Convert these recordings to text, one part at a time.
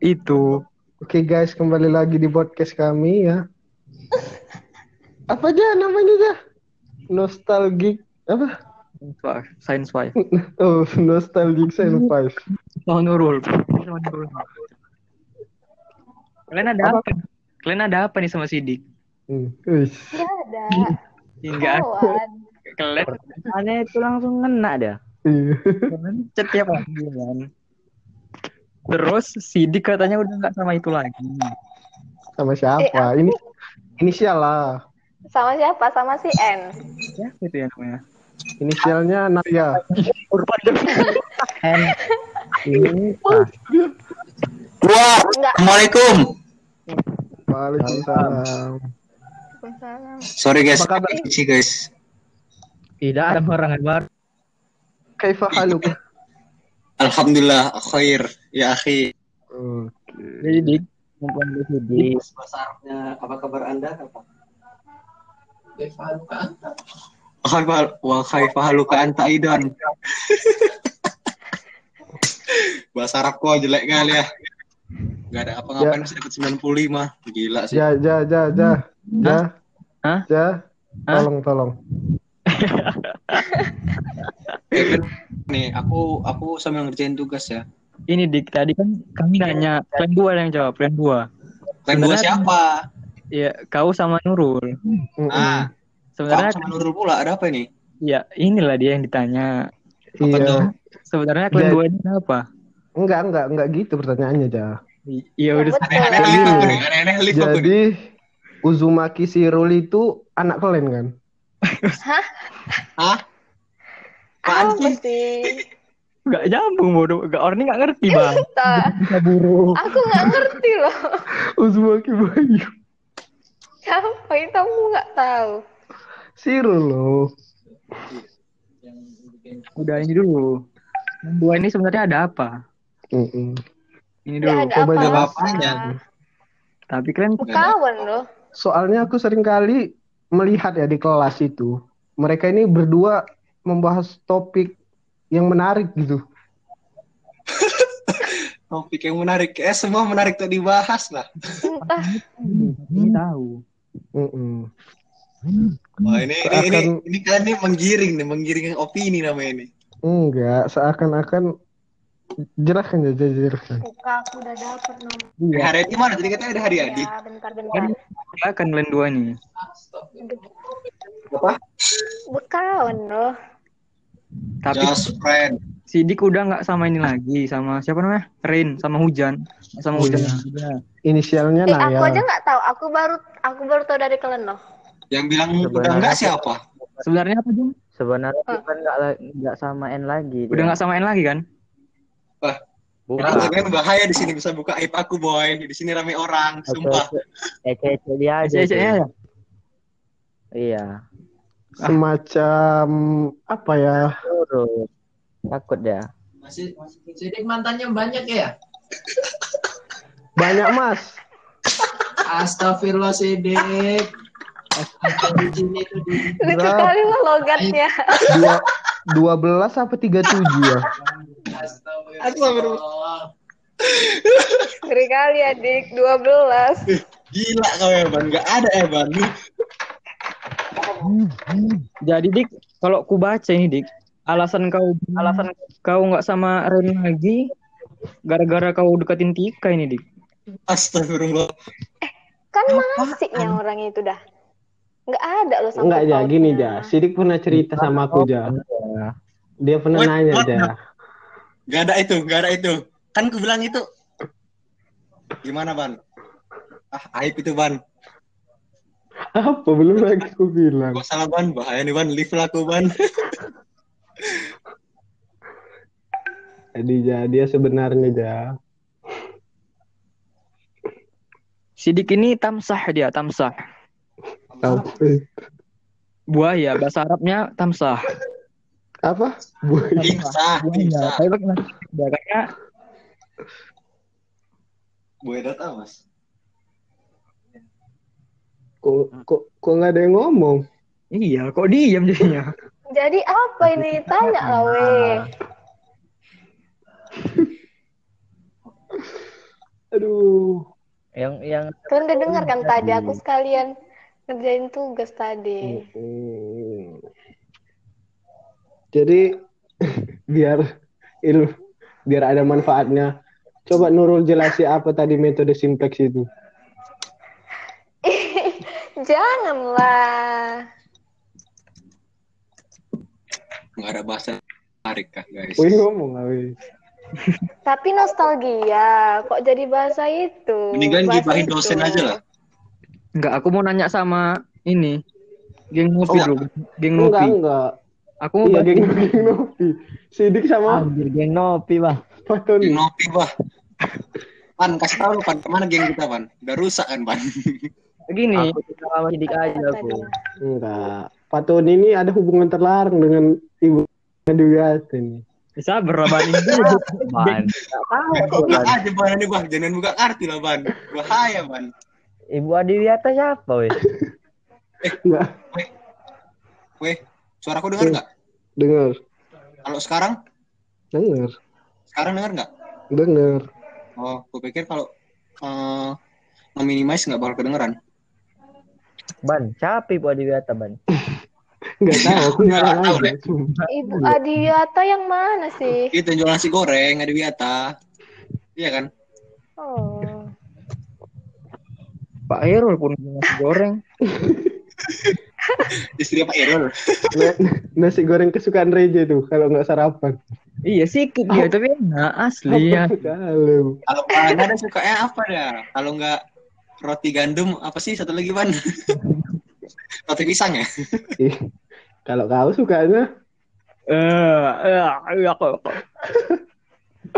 itu. Oke guys, kembali lagi di podcast kami ya. Apa aja namanya aja? Nostalgic apa? Wah, Science five. Oh, nostalgic science five. Sama Nurul. Kalian ada apa? Kalian ada apa nih sama Sidik? Hmm. Wih. Gak ada. Hingga Kawan. kalian Aneh itu langsung ngena dia. Iya. kalian chat tiap hari kan. Terus Sidik katanya udah nggak sama itu lagi. Sama Eh, siapa? aku- Ini inisial lah. Sama siapa? Sama si N. Ya, itu ya namanya. Inisialnya Naya. N ini ah, Wah. Assalamualaikum. Waalaikumsalam. Waalaikumsalam. Sorry guys, Apa kabar? guys. tidak Ada ada orang baru. Kaifa haluk? Alhamdulillah khair ya akhi. Oke. Sidik. mumpung di sini. Bahasa Arabnya apa kabar Anda? Apa? Kaifa wa kaifa haluka anta aidan. Bahasa Arab kok jelek kali ya. Gak ada apa ngapain bisa dapat 95. Gila sih. Ja, ja, ja, ja. Ja. Hah? Ja. Tolong, tolong. Nih, aku aku sambil ngerjain tugas ya. Ini Dik, tadi kan kami nanya, plan dua yang jawab, plan dua. Plan dua Sebenarnya- siapa? Iya, kau sama Nurul. Ah, Sebenarnya, sama Nurul pula ada apa ini? ya inilah dia yang ditanya. apa Iya. tuh? Sebenarnya kalian Ya. dua ini apa? Enggak, enggak, enggak gitu pertanyaannya, Ja. Iya udah. Aneh-aneh Jadi- aneh-aneh. Jadi Uzumaki Shirul itu anak kalian kan? Hah? Apaan Apa sih? Gak nyambung bodoh. Gak orang ini gak ngerti bang. Bisa buruk. Aku nggak ngerti loh. Uzumaki Bayu. Siapa itu aku nggak tahu. Shirul loh. Udah ini dulu. Dua ini sebenarnya ada apa? Mm-mm. Ini Nggak dulu. ada coba jawab apa-apa. apanya. Tapi kalian Kawan loh. Soalnya aku sering kali melihat ya di kelas itu, mereka ini berdua membahas topik yang menarik gitu. Topik yang menarik. Eh, semua menarik tuh dibahas lah. Entah. ini tahu. Mm-mm. Wah, ini ini ini, Akan- ini kan ini menggiring nih, menggiring opini namanya ini. Enggak, seakan-akan jelaskan aja jelaskan. Buka aku udah dapet nomor. Iya. Hari ini mana? Tadi katanya ada hari Adi. Ya, bentar bentar. Silakan kalian dua nih. Apa? Berkawan loh. Tapi Just friend. Sidik udah nggak sama ini lagi, sama siapa namanya? Rain, sama Hujan, sama Hujan. Iya. juga. Inisialnya Eh, aku aja nggak tahu. Aku baru aku baru tahu dari kalian loh. Yang bilang udah Sebenarnya- enggak siapa? Sebenarnya apa Jung? Sebenarnya Ah. kan nggak nggak samain lagi. Udah nggak samain lagi kan? Bukan. Itu kan bahaya di sini bisa buka aib aku, boy. Di sini rame orang, sumpah. Ece-ece dia aja. Ya. Iya. Semacam apa ya? Takut dia. Masih masih Sidik mantannya banyak ya? Banyak mas. Astagfirullah Sidik. Di sini tuh Lucu loh logatnya. Dua, 12 apa 37 ya? Astagfirullah. Ngeri kali adik. 12. Gila kau Evan, enggak ada Evan. Jadi Dik, kalau ku baca ini Dik, alasan kau alasan kau nggak sama Rain lagi gara-gara kau deketin Tika ini Dik. Astagfirullah. Kan masiknya orang itu dah. Nggak ada loh sama Enggak ya, gini ja. Sidik pernah cerita sama aku ja. Dia pernah What- nanya ja. Enggak ada itu, enggak ada itu. Kan ku bilang itu. Gimana, Ban? Ah, aib itu, Ban. Apa belum lagi aku bilang? Gak salah, Ban. Bahaya nih, Ban. Lift lah aku, Ban. Jadi ja, dia sebenarnya ja. Sidik ini tamsah dia, tamsah. Apa? Buaya, bahasa Arabnya tamsah. Apa? Buaya. Timsah, Buaya. Tapi Arab, karena Buaya data, Mas. Kok kok kok nggak ada yang ngomong? iya, kok diam jadinya. Jadi apa ini? Tanya lah weh. Aduh. Yang yang Kalian udah dengar kan tadi aku sekalian ngerjain tugas tadi. Hmm. Jadi biar il biar ada manfaatnya. Coba Nurul jelasi apa tadi metode simplex itu? Janganlah. Nggak ada bahasa menarik kah guys? Wih ngomong wih. Tapi nostalgia, kok jadi bahasa itu? Mendingan gibahin dosen aja lah. Enggak, aku mau nanya sama ini. Geng ngopi Oh, dulu. Geng Enggak ngopi. enggak. Aku mau Iya geng geng Nopi. Sidik sama anjir geng nopi bah. Geng ngopi bah. Pan kasih tahu lu, pan ke mana geng kita pan? Udah rusak kan pan? Gini, Aku sama sidik aja aku. Enggak. Pak Tony ini ada hubungan terlarang dengan ibu Dewi ini. Bang. Ini dulu. Ban. Tahu aku aja ban ini bang, jangan buka kartu lah ban. Bahaya ban. Ibu Adiwiata siapa weh? Enggak Weh, suaraku dengar nggak? dengar. Kalau sekarang, Dengar. sekarang dengar nggak? Dengar. Oh, aku pikir kalau eh nge-minimize nggak bakal kedengeran. Ban, siapa Ibu Adiwiata ban? Enggak tahu, aku Nggak ngarang tahu aja. Ibu Adiwata yang mana sih? Itu yang jual nasi goreng, ada Wiata. Iya kan? Oh. Pak Herul pun nasi goreng. Istri Pak Irul. Na- nasi goreng kesukaan Reja tuh kalau nggak sarapan. Iya sih dia tapi enak asli ya. Kalau Kalau Pan ada sukanya apa dah? Kalau nggak roti gandum, apa sih satu lagi ban? roti pisang ya? Kalau kau sukanya, Eh, eh, iya kok.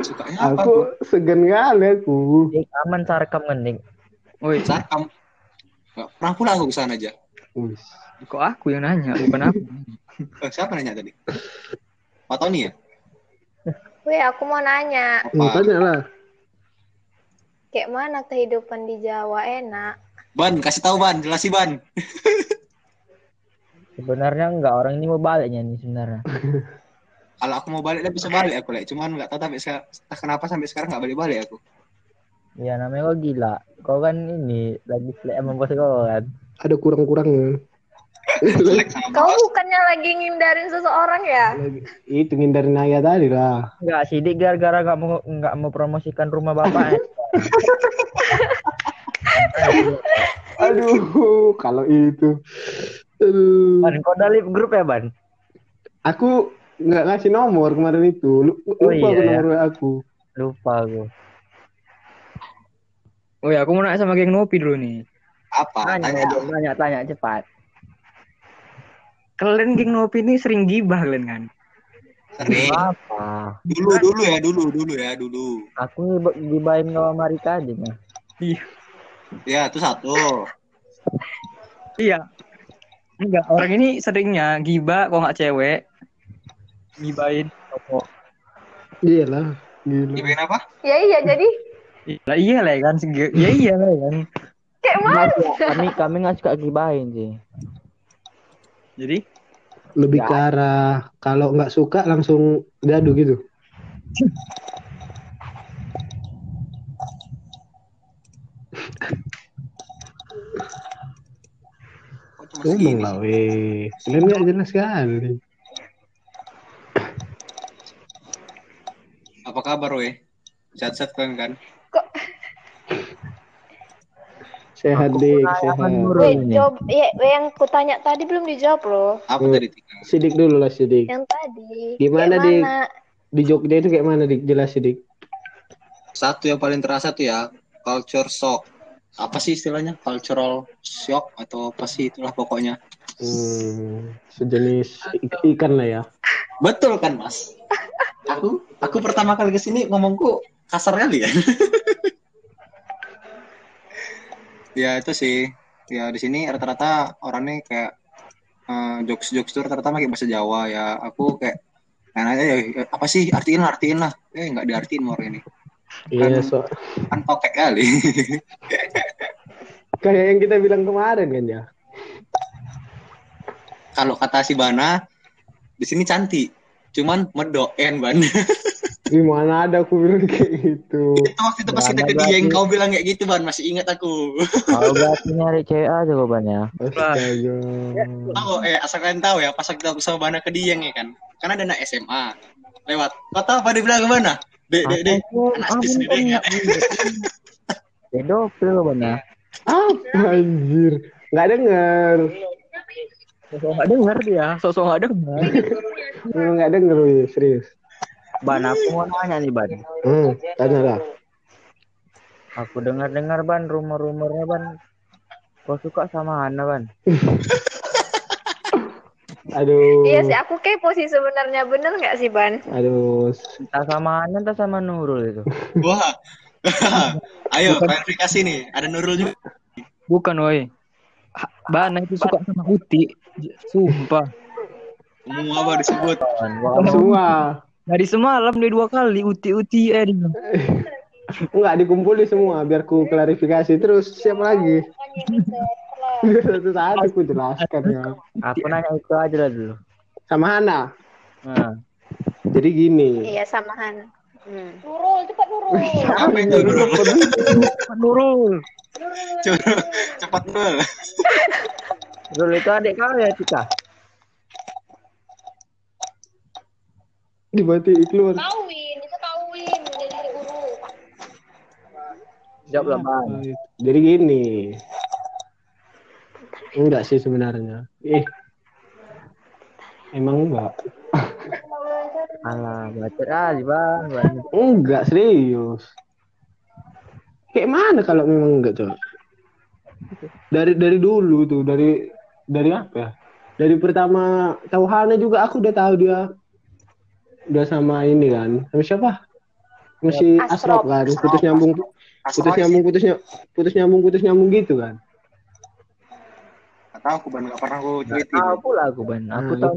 Sukanya apa? aku segan kali aku. Aman sarkam ngending. Woi, Sarkam. Pernah pulang aku ke sana aja. Wis. kok aku yang nanya, bukan aku. Eh, siapa nanya tadi? Pak Tony ya? Weh, aku mau nanya, Mau Apa? tanya lah. Kayak mana kehidupan di Jawa enak? Ban, kasih tahu ban, jelasi ban. Sebenarnya enggak orang ini mau baliknya nih sebenarnya. Kalau aku mau balik, dia bisa balik aku lek. Cuman nggak tahu tapi kenapa sampai sekarang nggak balik-balik aku. Ya namanya kau gila. Kau kan ini lagi selek sama bos kau kan. Ada kurang-kurangnya. Kau bukannya lagi ngindarin seseorang ya? Lagi- Itu ngindarin Naya tadi lah. Enggak, sidik gara-gara enggak mau enggak mau promosikan rumah bapaknya. Aduh, kalau itu. Aduh. Ban, kau udah lip grup ya, Ban? Aku nggak ngasih nomor kemarin itu. Lu- Lupa Oh, iya, aku ya. nomor aku. Lupa aku. Oh ya, aku mau nanya sama geng Nopi dulu nih. Apa? Tanya, Tanya. tanya, tanya, tanya cepat. Kalian geng Nopi ini sering gibah kalian kan? Sering. Apa? Dulu, dulu ya, dulu, dulu ya, dulu. Aku gibain kau sama Rika aja nih. Iya. Ya, itu satu. Iya. Enggak, orang ini seringnya gibah kok nggak cewek. Gibahin cowok. Iya lah. Gila. Gimana apa? Ya iya, jadi Iya iya lah kan. Segi- Ya iya lah kan. kayak mana? Kami kami nggak suka gibahin sih. Jadi Lebih Ya. ke arah kalau nggak suka langsung gaduh gitu. Kok Ngomong lah weh. Kalian nggak jelas sekali. Apa kabar, weh? Sehat-sehat kan kan? Sehat dik, sehat. Jawab, ya, yang kutanya tadi belum dijawab loh. Apa Hmm. tadi Tika? Sidik dulu lah sidik. Yang tadi. Gimana, Dik? mana? Di Jogja itu kayak mana dik? Jelas sidik. Satu yang paling terasa tuh ya, culture shock. Apa sih istilahnya? Cultural shock atau apa sih itulah pokoknya. Hmm, sejenis ik- ikan lah ya. Betul kan, Mas? Aku aku pertama kali ke sini ngomongku kasar kali ya. ya itu sih. Ya di sini rata-rata orangnya kayak eh, jokes-jokes tuh rata-rata pakai bahasa Jawa ya. Aku kayak nanya ya apa sih artiin lah, artiin lah. Eh nggak diartiin mau ini. Iya, Kan- so Kan tokek kali. kayak yang kita bilang kemarin kan ya. Kalau kata si Bana di sini cantik. Cuman medoken ban. Gimana ada aku bilang kayak gitu. Itu waktu itu pas kita ke Dieng berarti? kau bilang kayak gitu ban masih ingat aku. Kau berarti nyari cewek aja jawabannya. Astaga. Tahu eh asal kalian tahu ya pas aku sama Bana ke Dieng ya kan. Kan ada anak SMA lewat. Kau tahu apa dia bilang ke mana? Dek, dek, dek. Anak Ah, sendiri dek. ya. Pedofil jawabannya. Apa anjir? Nggak denger. Sosok nggak dengar dia, sosok nggak dengar. Memang nggak denger wih, serius. Ban, aku mau nanya nih, Ban. Hmm, tanya lah. Aku dengar-dengar, Ban, rumor-rumornya, Ban. Kau suka sama Hana, Ban? Aduh. Iya sih, aku kepo sih sebenarnya bener nggak sih Ban? Aduh. Entah sama Hana, entah sama Nurul itu. Wah. Ayo klarifikasi nih. Ada Nurul juga. Bukan, woi. Bana itu suka sama Uti. Sumpah. Ngomong apa disebut? Ban, Semua. Dari semalam dia dua kali Uti-Uti eh dia. Enggak dikumpulin semua biar ku klarifikasi terus siapa lagi? Biar satu-satu ku jelaskan ya. aku nanya itu aja lah dulu. Sama Hana. Nah, Jadi gini. Iya samahan. Hmm. Apa itu Nurul? Nurul. Coba cepat Nurul. Nurul itu adik kau ya, Tika? Dibati keluar. Kawin, itu kawin jadi guru. Jawab lah, Ban. Jadi gini. Enggak sih sebenarnya. Eh. Emang enggak. Alah, bacot aja, Ban. Ban. Enggak serius. Kayak mana kalau memang enggak, coy? Dari dari dulu tuh, dari dari apa ya? Dari pertama tahu Hana juga aku udah tahu dia udah sama ini kan. Sama siapa? Masih Asrop Asrop. kan, putus nyambung putus nyambung putus nyambung putus nyambung putus nyambung gitu kan. Gak tahu aku ban gak pernah aku Nggak ceritain. tahu pula aku, Ban. Aku Nah, tahu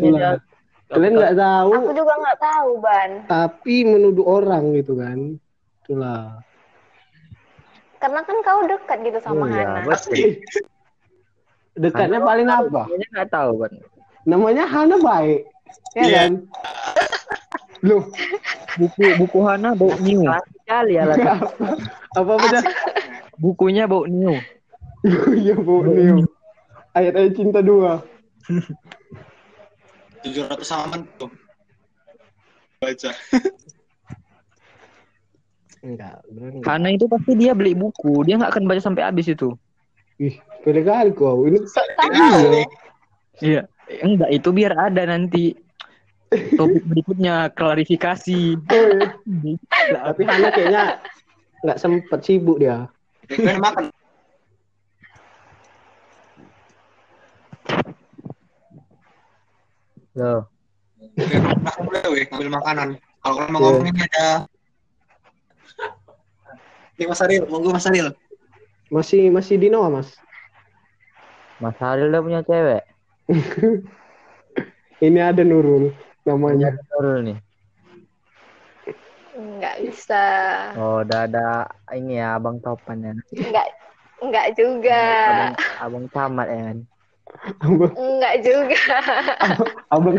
Kalian nggak tahu, Aku juga nggak tahu Ban. tapi menuduh orang gitu kan. Itulah. Karena kan kau dekat gitu sama Iya, Hana. betul. Dekatnya Hana paling apa? Dia nggak tahu, Ban. Namanya Hana baik. Ya Iya. kan? Loh, Buku buku Hana bau new. Sekali ya, apa apa dah? Bukunya bau new. Iya, Bu Neo. Ayat-ayat cinta dua. 700 halaman tuh. Baca. Enggak, bener. Hana itu pasti dia beli buku, dia nggak akan baca sampai habis itu. Ih, pede kali kau. Ini. Iya. Enggak, itu biar ada nanti topik berikutnya klarifikasi. tapi Hana kayaknya nggak sempet sibuk dia. Kalian makan. Loh, ngambil makanan. Kalau mau ngomong ini ada. Ini Mas Aril, monggo Mas Aril. Masih masih di Noah, Mas. Mas Haril udah punya cewek. Ini ada Nurul namanya. Nurul nih. Nggak bisa. Oh, udah ada ini ya, Abang Topan ya. Nggak nggak juga. Abang, abang camat ya kan. Abang, Nggak juga. abang.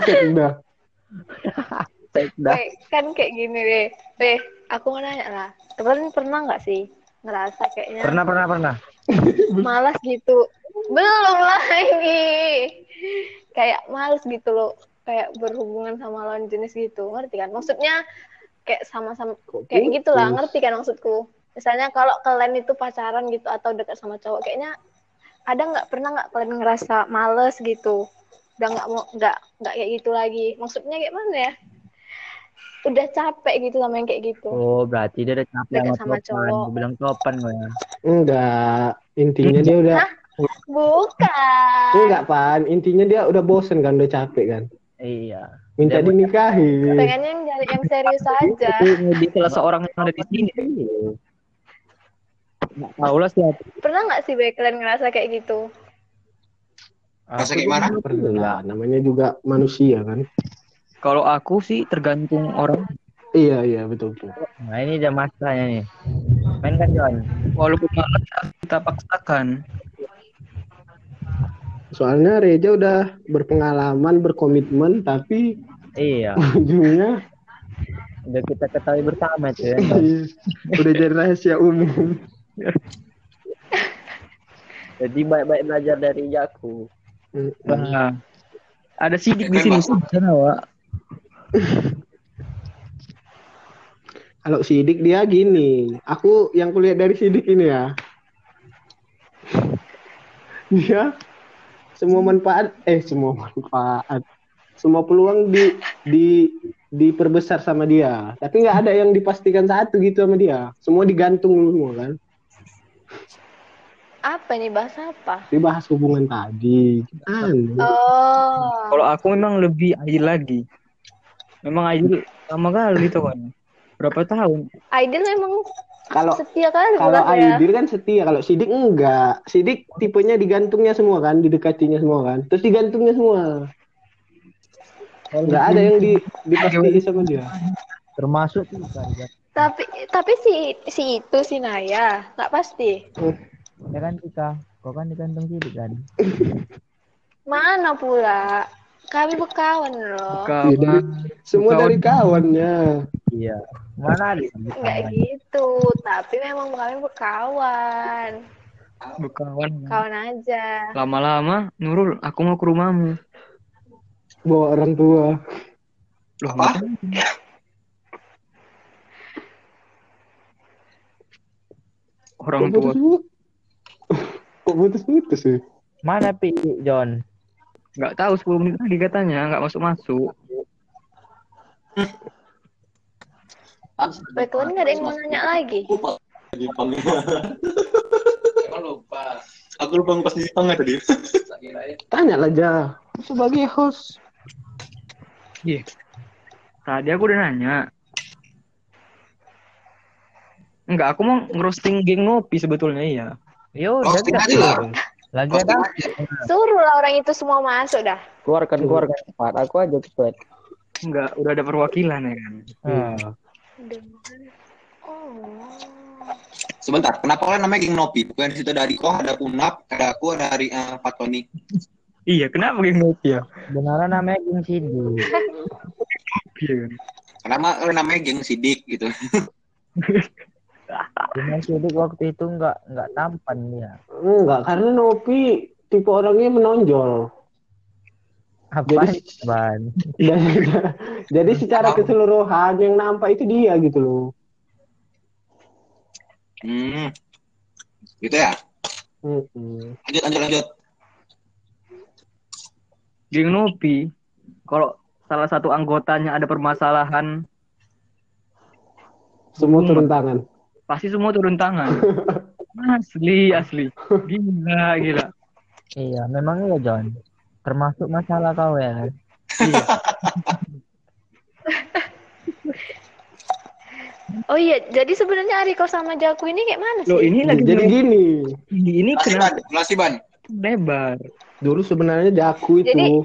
Sekda. Weh, kan kayak gini deh. Weh, aku mau nanya lah. Kalian pernah nggak sih ngerasa kayaknya Pernah, pernah, pernah. malas gitu? Belum lagi. Kayak malas gitu loh. Kayak berhubungan sama lawan jenis gitu. Ngerti kan? Maksudnya kayak sama-sama kayak gitu lah. Ngerti kan maksudku? Misalnya kalau kalian itu pacaran gitu atau dekat sama cowok, kayaknya ada nggak pernah nggak kalian ngerasa males gitu? Udah nggak mau nggak nggak kayak gitu lagi. Maksudnya kayak mana ya? Udah capek gitu sama yang kayak gitu. Oh, berarti dia udah capek Dekat sama sama cowok. Gue bilang Topan gue ya. Enggak. Intinya dia udah Bukan. enggak, Pan. Intinya dia udah bosen kan, udah capek kan. Iya. Minta Dia- dinikahi. Pengennya yang nyari yang serius aja. Di salah seorang yang ada di sini. Nggak tahu lah siapa. Pernah nggak sih Be, kalian ngerasa kayak gitu? Rasa kayak mana? Pernah, namanya juga manusia kan. Kalau aku sih tergantung orang. Iya, iya, betul, betul. Nah, ini dia masanya nih. Main kan, Jon? Walaupun malas kita paksakan. Soalnya Reja udah berpengalaman, berkomitmen, tapi Iya. ujungnya Udah kita ketahui bersama itu ya. Udah jadi rahasia umum. Jadi baik-baik belajar dari Jaku. Nah, ada sidik di sini sih, sana, Wak. Kalau sidik dia gini, aku yang kulihat dari sidik ini ya. Dia semua manfaat, eh semua manfaat, semua peluang di di diperbesar sama dia. Tapi nggak ada yang dipastikan satu gitu sama dia. Semua digantung semua kan. Apa nih bahasa apa? Dibahas hubungan tadi. Anu. Oh. Kalau aku memang lebih adil lagi. Memang adil lama kali tuh kan. Berapa tahun? Aidil memang Kalau setia kali kalau bukan ya? Kan setia, kalau Sidik enggak. Sidik tipenya digantungnya semua kan, didekatinya semua kan. Terus digantungnya semua. Enggak ada yang di dipastiin sama dia. Termasuk kita. Tapi tapi si si itu si Naya nggak pasti. Ya kan Tika, kau kan digantung sidik kan? Mana pula? Kami berkawan loh. Dari- semua dari kawannya. Iya. Mana ada? Nggak gitu, tapi memang kami berkawan. Berkawan. Kawan aja. Lama-lama, Nurul, aku mau ke rumahmu. Bawa orang tua. Loh, Apa? Orang Kok tua. Kok putus-putus sih? Mana Pi John? Nggak tahu 10 menit lagi katanya, nggak masuk-masuk. Betul nggak ada yang mau nanya lagi? Lupa di. Aku lupa. Aku lupa pas di pangnya tadi. Tanya lah Ja. Sebagai host. Iya. Tadi aku udah nanya. Enggak, aku mau ngerosting geng ngopi sebetulnya iya. Yo, Roasting kita aja lah. Lagi ada aja. Suruh lah orang itu semua masuk dah. keluarkan keluarkan cepat. Aku aja cepet. Enggak, udah ada perwakilan ya kan. Hmm. Oh. Sebentar, kenapa kalian namanya geng Nopi? Bukan situ ada Riko, ada Unap, ada aku, ada Ari, eh, Fatoni. Iya, kenapa geng ngopi ya? Beneran namanya geng sidik. Iya kan. Kenapa kalian namanya geng Sidik gitu? Cuma sidik waktu itu nggak nggak tampan dia. Enggak, karena Nopi tipe orangnya menonjol. Apa Jadi- ban? Jadi secara keseluruhan yang nampak itu dia gitu loh. Hmm. Gitu ya? Mm-mm. Lanjut, lanjut, lanjut. Geng ngopi. Kalau salah satu anggotanya ada permasalahan, Semua Hmm. turun tangan. pasti semua turun tangan. Asli, asli. Gila, gila. Iya, memang iya John. Termasuk masalah kau ya. Iya. Oh iya, jadi sebenarnya Ariko sama Jaku ini kayak mana sih? Loh, ini lagi Jadi gini, ini, kenapa lebar? dulu sebenarnya Jaku itu Jadi-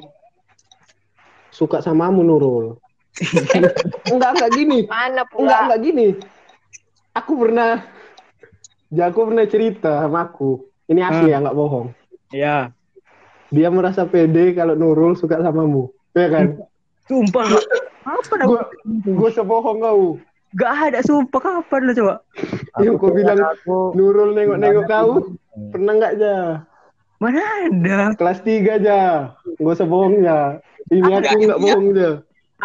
suka samamu Nurul. enggak, enggak gini. Mana Enggak, pula? enggak gini. Aku pernah Jaku pernah cerita sama aku. Ini asli Hmm. ya, enggak bohong. Ya, Dia merasa pede kalau Nurul suka samamu. Ya kan? sumpah. nggak- Apa dah? Gua gua sebohong kau. Gak ada, sumpah. Kapan lo coba? Yang kau bilang aku Nurul nengok-nengok kau. Pernah enggak aja? Mana ada? Kelas 3 aja. Gua sebohong ya. Ini Enggak, aku enggak intinya- bohong aja.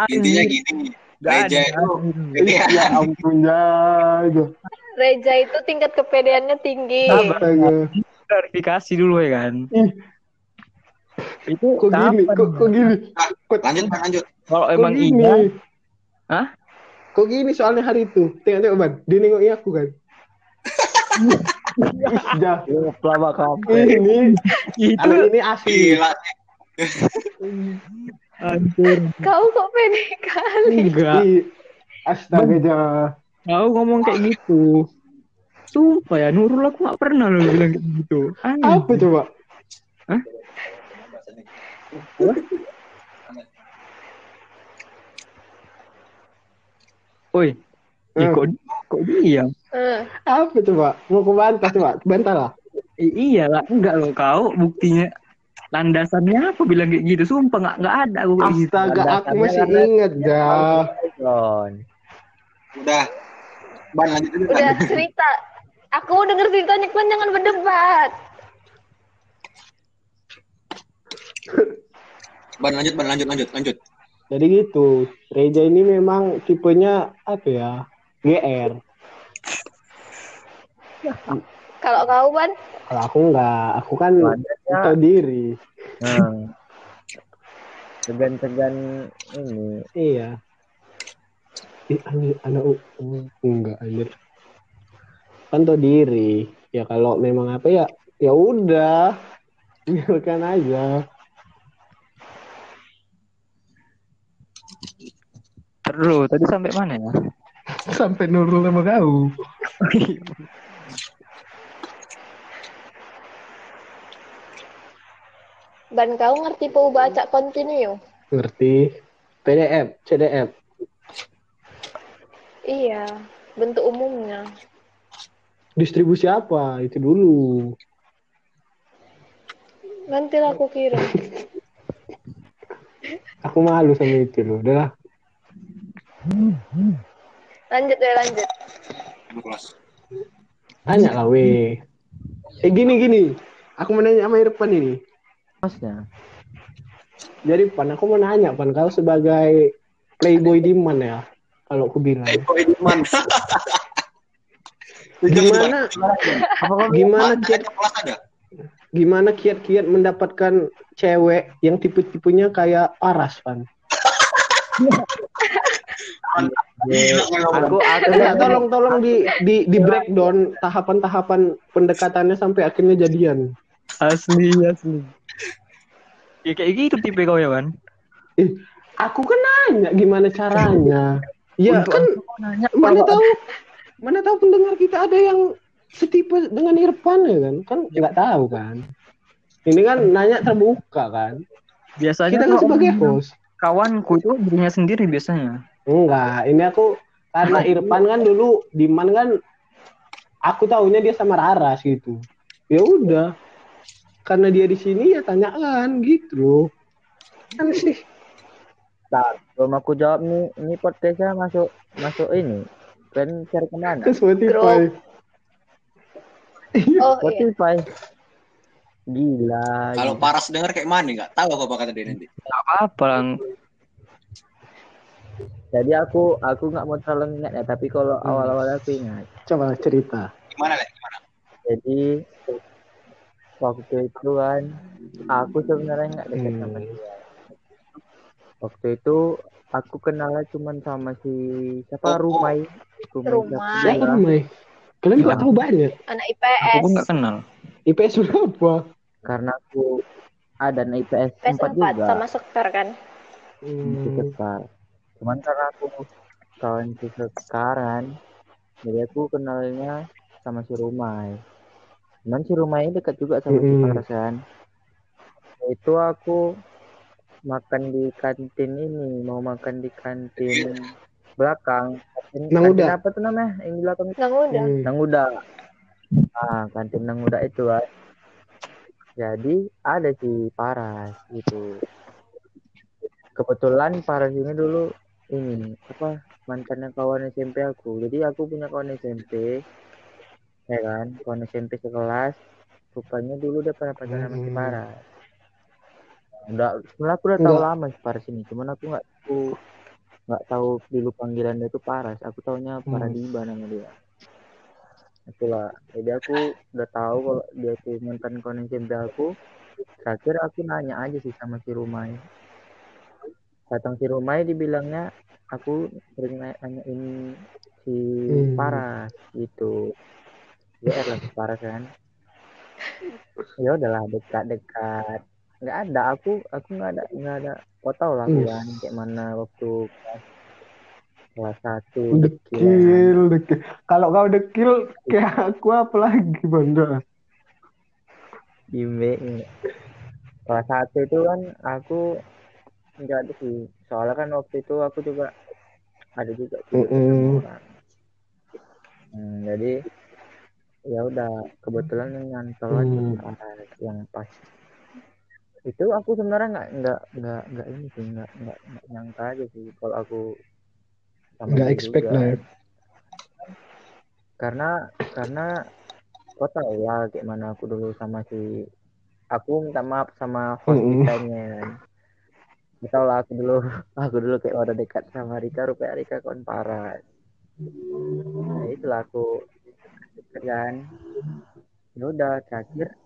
Intinya gini. Gak Reja itu. Iya. Ya ampun ya. aja. Reja itu tingkat kepedeannya tinggi. Astaga. Klarifikasi dulu ya kan. Itu Kok gini? kapan? Kok, kok gini? Kok, Lanjut, Ban, lanjut. Kalau kok emang gini? iya, Hah? Kok gini soalnya hari itu? Tengok-tengok ban. Dia nengokin aku kan. Jah. Pelama kamu. Ini, itu ini asli. Hancur. Kau kok pede kali? Enggak. Astaga. Kau ngomong kayak gitu. Sumpah ya, Nurul aku gak pernah lo bilang kayak gitu. Aneh. Apa coba? Oi, Ih, Hmm. kok, kok dia? Eh, Apa coba? Mau ku bantah coba? Bantah lah. I- iyalah, enggak lo kau buktinya. Landasannya apa bilang kayak gitu? Sumpah nggak nggak ada aku kayak gitu. Astaga, aku masih ingat, Jah. John. Udah. Ban lanjut dulu. Udah cerita. Aku denger ceritanya kan jangan berdebat. Ban lanjut, ban lanjut, lanjut, lanjut. Jadi gitu. Reja ini memang tipenya apa ya? GR. Kalau kau ban, Kalau aku enggak, aku kan tahu diri. Nah. Segan-segan ini. Iya. Ih, anjir, anak enggak anjir. Kan tahu diri. Ya kalau memang apa ya, ya udah. Biarkan aja. Terus tadi sampai mana ya? Sampai nurul sama kau. ban kau ngerti pau baca continue? Ngerti? PDF, CDF. Iya, bentuk umumnya. Distribusi apa? Itu dulu. Nanti lah aku kirim. Aku malu sama itu loh. Udah lah. Lanjut ya lanjut. Tanya lah, weh. Eh, gini, gini. Aku mau nanya sama Irfan ini. Masnya. Jadi, Pan, aku mau nanya, Pan. Kau sebagai playboy di mana ya? Kalau aku bilang. Kok Ediman? Gimana, gimana kiat, gimana kiat-kiat mendapatkan cewek yang tipe-tipenya kayak Paras, Pan? Aku aku Enggak, tolong tolong di di di breakdown tahapan-tahapan pendekatannya sampai akhirnya jadian. Asli, asli. Ya kayak gitu tipe kau ya, Ban. Eh, aku kan nanya gimana caranya. Ya Untuk kan nanya mana kalau- tahu mana tahu pendengar kita ada yang setipe dengan Irfan ya kan? Kan nggak tahu kan. Ini kan nanya terbuka kan. biasanya Kita kan sebagai host. kawanku itu dirinya sendiri biasanya. Enggak, ini aku karena Irfan kan dulu Diman kan aku taunya dia sama Raras gitu. Ya udah. Karena dia di sini ya tanyaan gitu loh. Kan sih. Bentar, belum aku jawab nih, ini podcastnya masuk masuk ini. Kan cari ke mana? Ke Spotify. Oh iya. Spotify. Gila. Kalau gila. Paras denger kayak mana nggak tahu apa kata dia nanti. Gak apa-apa. Jadi aku aku nggak mau terlalu ingat ya, tapi kalau Hmm. awal-awal aku ingat. Coba cerita. Gimana lah? Gimana? Jadi waktu itu kan aku sebenarnya nggak dekat Hmm. sama dia. Waktu itu aku kenalnya cuma sama si siapa Oh, oh. Rumai. Rumai. Rumai. Siapa namanya? Kalian juga tahu banyak. Anak Aku IPS. pun gak kenal. IPS berapa? Karena aku ada anak IPS IPS 4 4 juga. sama Sekar kan. Hmm. Sekar. Cuman karena aku kawan si Sekaran, jadi aku kenalnya sama si Rumai. Cuman si Rumai ini dekat juga sama si kan. Itu aku makan di kantin ini, mau makan di kantin belakang. Kantin, Nang kantin Uda. apa tuh namanya? Yang di belakang? Nggak udah. Hmm. Nang Uda. Ah, kantin Nang Uda itu kan. Jadi ada si Paras gitu. Kebetulan Paras ini dulu ini apa mantannya kawan SMP aku. Jadi aku punya kawan SMP, ya kan, kawan SMP sekelas. Rupanya dulu dia pernah pacaran sama si Hmm. Paras. Udah, sebenarnya aku udah tahu Enggak. lama si Paras ini, cuman aku nggak tahu nggak tahu dulu panggilannya itu Paras. Aku taunya Hmm. Paradiba nama dia. Itulah. Jadi aku udah tahu kalau dia tuh mantan kawan SMP aku. Terakhir aku nanya aja sih sama si Rumai. Datang si Rumai dibilangnya aku sering nanya- nanyain si Hmm. Paras gitu. Ya lah si Paras kan. Ya udahlah dekat-dekat. Nggak ada aku aku nggak ada nggak ada. Kau tahu lah aku Yes. kan kayak mana waktu kelas satu Dekil, dekil. Kalau kau dekil kayak aku apa lagi, Banda? Ime kelas satu itu kan aku nggak ada sih soalnya kan waktu itu aku juga ada juga Mm-mm. orang Hmm, jadi ya udah kebetulan yang nyantol aja Hmm. di Paras yang pas itu aku sebenarnya nggak nggak nggak nggak ini sih nggak nggak nyangka aja sih kalau aku Nggak expect lah ya. karena karena kau tahu lah kayak mana aku dulu sama si aku minta maaf sama host Mm-mm. kitanya lah aku dulu aku dulu kayak udah dekat sama Rika rupanya Rika kawan parah. Nah itulah aku kan. Ya udah terakhir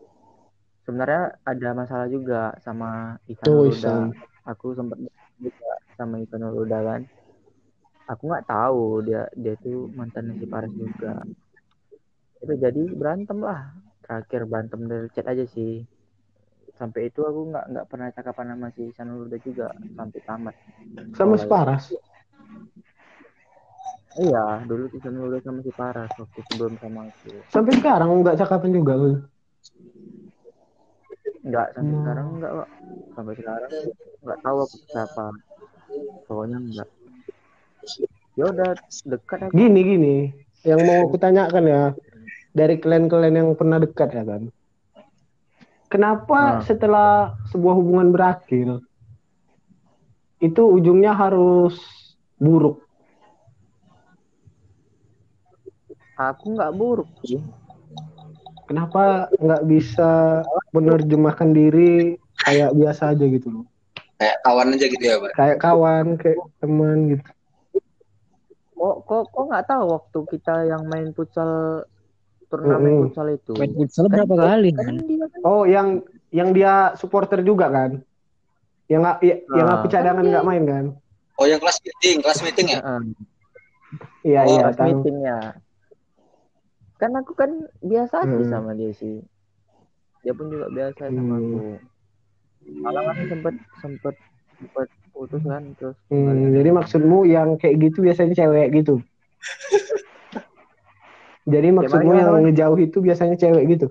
sebenarnya ada masalah juga sama Luda Isan. aku sempat juga sama Ivan Luda kan. Aku nggak tahu dia dia tuh mantan si Paras juga. Itu jadi berantem lah. Terakhir berantem dari chat aja sih sampai itu aku nggak nggak pernah cakapan sama si Sanuluda juga sampai tamat Sama Sekolah. separas. iya dulu si Sanuluda sama si Paras waktu sebelum sama aku Sampai sekarang nggak cakapan juga. lu. nggak sampai Hmm. sekarang nggak Wak. sampai sekarang nggak tahu aku siapa pokoknya nggak ya udah dekat aku Gini gini, yang mau aku tanyakan ya dari kalian-kalian yang pernah dekat ya kan. Kenapa Nah. setelah sebuah hubungan berakhir itu ujungnya harus buruk? aku nggak buruk sih Kenapa nggak bisa menerjemahkan diri kayak biasa aja gitu loh? Kayak kawan aja gitu ya, Pak. Kayak kawan, kayak teman gitu. kok kok kok nggak tahu waktu kita yang main futsal turnamen Mm-mm. futsal itu Main futsal Kan berapa kali kan kan? Oh, yang yang dia supporter juga kan? Yang nggak- ya- yang Nah. aku cadangan nggak main kan? Oh, yang kelas meeting, kelas meeting ya? Iya Oh, iya pas tahu. meetingnya kan aku kan biasa aja Hmm. sama dia sih dia pun juga biasa sama Hmm. aku malah kan sempet sempet sempet putus kan terus Hmm, jadi maksudmu yang kayak gitu biasanya cewek gitu? jadi maksudmu gimana, yang gimana? ngejauh itu biasanya cewek gitu?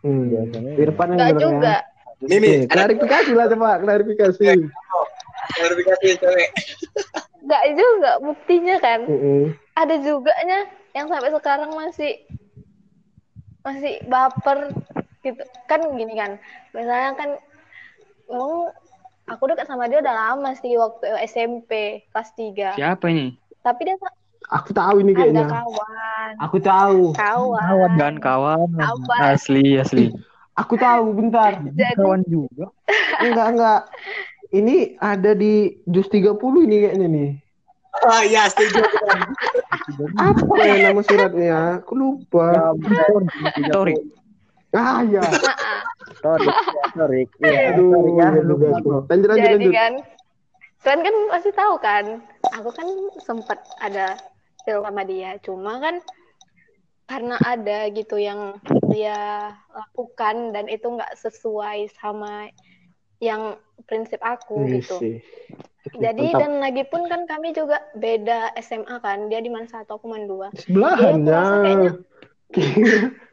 Hmm. Biasanya iya. Irfan yang Enggak juga. ya. Mimi, ada klarifikasi lah coba, klarifikasi. klarifikasi cewek. Enggak juga buktinya kan. Mm-mm. Ada juga nya yang sampai sekarang masih masih baper gitu. Kan gini kan. Misalnya kan emang aku dekat sama dia udah lama sih waktu SMP kelas 3. Siapa ini? Tapi dia Aku tahu ini ada kayaknya. kawan. Aku tahu. Kawan. Kawan kan kawan. Kawan. Asli asli. Aku tahu, bentar. Jadi Kawan juga. Enggak, enggak. Ini ada di Jus 30 ini kayaknya nih. Ah, iya, setuju. Apa ya nama suratnya? Aku lupa. Sorry. Ah, ya. sorry sorry iya Aduh, sorry ya iya, lupa. Lanjut, lanjut, jadi lanjut. kan kalian kan pasti tahu kan aku kan sempat ada film sama dia. Cuma kan karena ada gitu yang dia lakukan dan itu nggak sesuai sama yang prinsip aku Iya gitu. jadi Mantap. dan lagi pun kan kami juga beda SMA kan. Dia di mana satu aku mana dua sebelahannya. Kayaknya-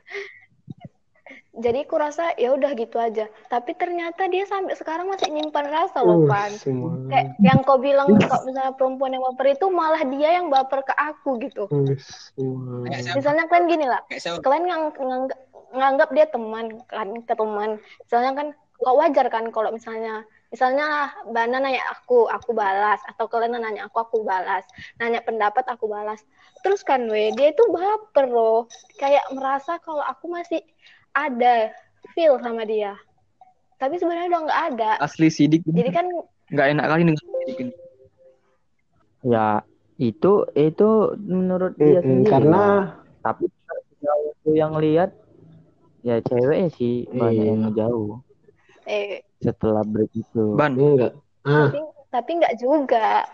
jadi aku rasa ya udah gitu aja. Tapi ternyata dia sampai sekarang masih nyimpan rasa loh Uh, Pan. semua. kayak yang kau bilang kalau misalnya perempuan yang baper itu malah dia yang baper ke aku gitu. Uh, siapa? misalnya kalian gini lah kalian ngang, nganggap, nganggap dia teman kan ke teman. Misalnya kan kok wajar kan kalau misalnya misalnya Bana nanya aku aku balas. Atau kalian nanya aku aku balas. Nanya pendapat aku balas. Terus kan we dia itu baper loh. Kayak merasa kalau aku masih ada feel sama dia tapi sebenarnya udah nggak ada Asli sidik. jadi kan Nggak enak kali dengan sidik ini. ya itu itu menurut dia sendiri karena tapi yang lihat ya cewek sih banyak Iya. yang ngejauh eh setelah break itu Ban, enggak. Ah, tapi tapi nggak juga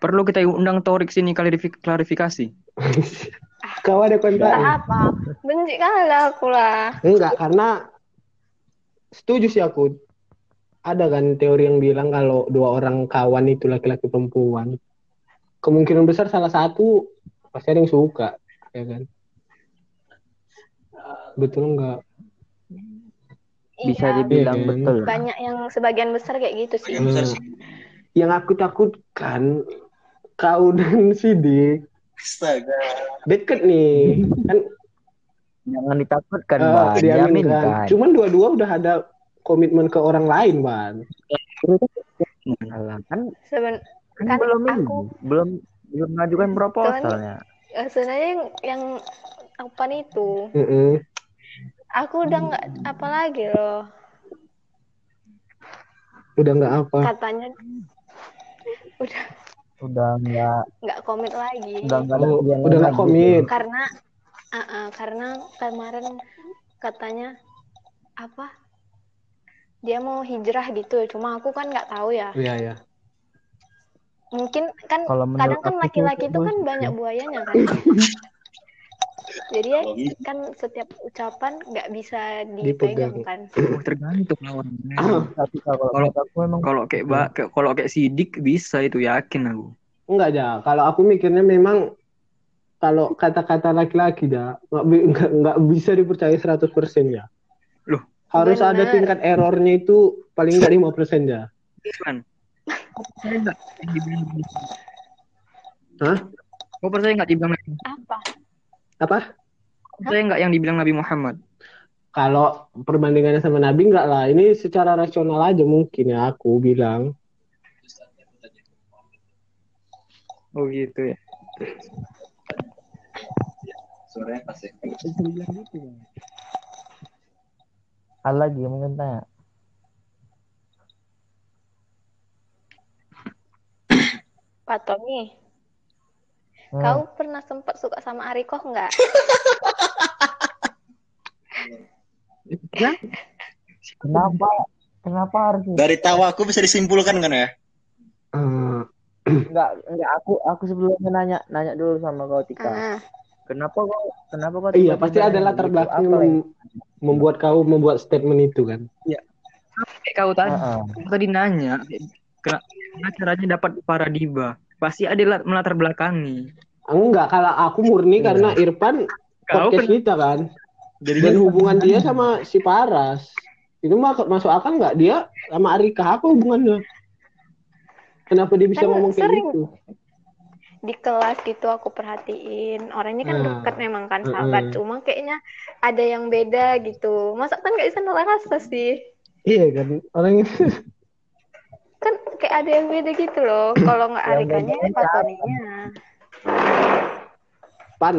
perlu kita undang Torik sini klarifi- klarifikasi. kau ada kontak? apa benci kali aku lah Enggak, karena setuju sih aku. Ada kan teori yang bilang kalau dua orang kawan itu laki-laki perempuan, kemungkinan besar salah satu pasti ada yang suka, ya kan? Betul enggak? bisa Iya, dibilang Iya. betul banyak yang sebagian besar kayak gitu sih Hmm. Yang aku takutkan kau dan Sidik Astaga. deket nih, kan jangan ditakutkan eh, ban diaminkan. diaminkan Cuman dua-dua udah ada komitmen ke orang lain, Ban. Alah, kan, Seben kan Kan belum aku- belum belum mengajukan proposalnya Eh, sebenarnya yang, yang apa itu Mm-mm. aku udah nggak apa lagi loh Udah nggak apa. katanya udah Udah nggak nggak komit lagi. Udah nggak ada Oh, udah nggak komit. karena ah, ah, karena kemarin katanya apa? Dia mau hijrah gitu cuma aku kan nggak tahu ya. Iya ya. mungkin kan Kalau kadang kan laki-laki tuh itu kan banyak buayanya kan jadi ya kan setiap ucapan nggak bisa dipegang kan Oh, tergantung lawannya. Tapi kalau aku memang Kalau kayak ba kayak- kalau kayak sidik bisa itu yakin aku. Enggak aja. Kalau aku mikirnya memang kalau kata-kata laki-laki dah nggak bi- nggak bisa dipercaya 100% ya. Loh. Harus ada Benar. tingkat errornya itu paling nggak 5% ya. Kan? Hah? Kau percaya nggak dibilang apa Apa? Percaya nggak yang dibilang Nabi Muhammad? Kalau perbandingannya sama Nabi enggak lah. Ini secara rasional aja mungkin ya aku bilang. Oh gitu ya. Suaranya pas ya. ada lagi yang mungkin tanya. Pak Tommy Hmm. kau pernah sempat suka sama Ariko nggak Ya? Kenapa? Kenapa harus Dari tawa aku bisa disimpulkan kan ya? Eh, enggak enggak aku aku sebelumnya nanya nanya dulu sama kau Tika. Ah, Kenapa kok kenapa kok iya pasti ada latar gitu? belakang yang yang- mem- membuat kau membuat statement itu kan. Kayak kau tadi, Heeh. kau tadi nanya, kena- gimana caranya dapat para diva? Pasti ada lat- melatar belakangi. Enggak, kalau aku murni Iya. karena Irfan Kau podcast kan kita kan. jadinya Dan hubungan dia sama si Paras. Itu mah masuk akal nggak dia sama Arika apa hubungannya? Kenapa dia bisa Kan ngomong kayak sering. gitu? di kelas gitu aku perhatiin orangnya kan Ah. dekat memang kan sahabat cuma kayaknya ada yang beda gitu masa kan nggak bisa nolak rasa sih Iya kan orangnya. kan kayak ada yang beda gitu loh kalau nggak Yang Arikanya bedanya Pak siapa? Toninya Pan,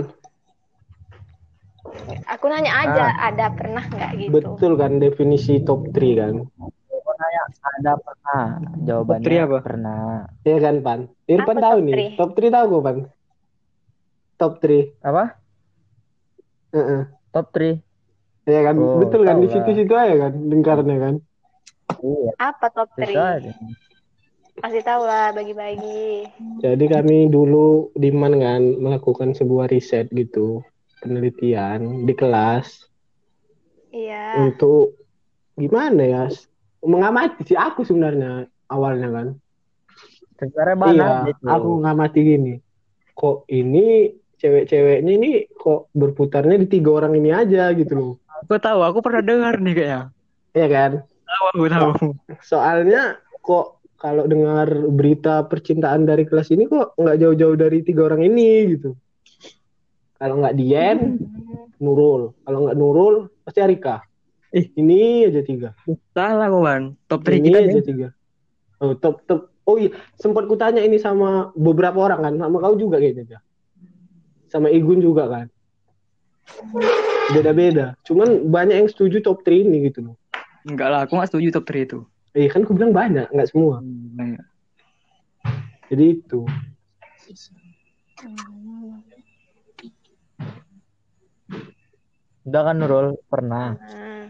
aku nanya aja ada pernah nggak gitu betul kan definisi top 3 kan? Kau nanya ada pernah? Jawabannya Putri apa? pernah. Iya kan Pan? Irfan tahu top nih. three? Top 3 tahu kok Pan? Top 3. Apa? Heeh. Top 3. Iya kan? Oh, betul kan di situ-situ aja kan lingkarannya kan? Iya, apa top bisa 3 aja. pasti tahu lah bagi-bagi Jadi kami dulu di Man kan melakukan sebuah riset gitu, penelitian di kelas iya untuk gimana ya mengamati sih aku sebenarnya awalnya kan. Sebenarnya mana iya, aja itu. aku ngamati gini. Kok ini cewek-ceweknya ini kok berputarnya di tiga orang ini aja gitu loh. Aku tahu, aku pernah dengar nih kayaknya. Iya kan? Tahu aku tahu. Soalnya kok kalau dengar berita percintaan dari kelas ini kok nggak jauh-jauh dari tiga orang ini gitu. Kalau nggak Dian, Nurul. Kalau nggak Nurul, pasti Arika. Ih. Ini aja tiga. Salah kawan. Top 3 Ini kita aja nih. tiga. Oh, top top. Oh iya, sempat kutanya ini sama beberapa orang kan, sama kau juga kayaknya. Sama Igun juga kan. Beda-beda. Cuman banyak yang setuju top 3 ini gitu loh. Enggak lah, aku nggak setuju top 3 itu. Eh kan aku bilang banyak, nggak semua. Hmm, Jadi itu. Udah kan Nurul pernah. Nah,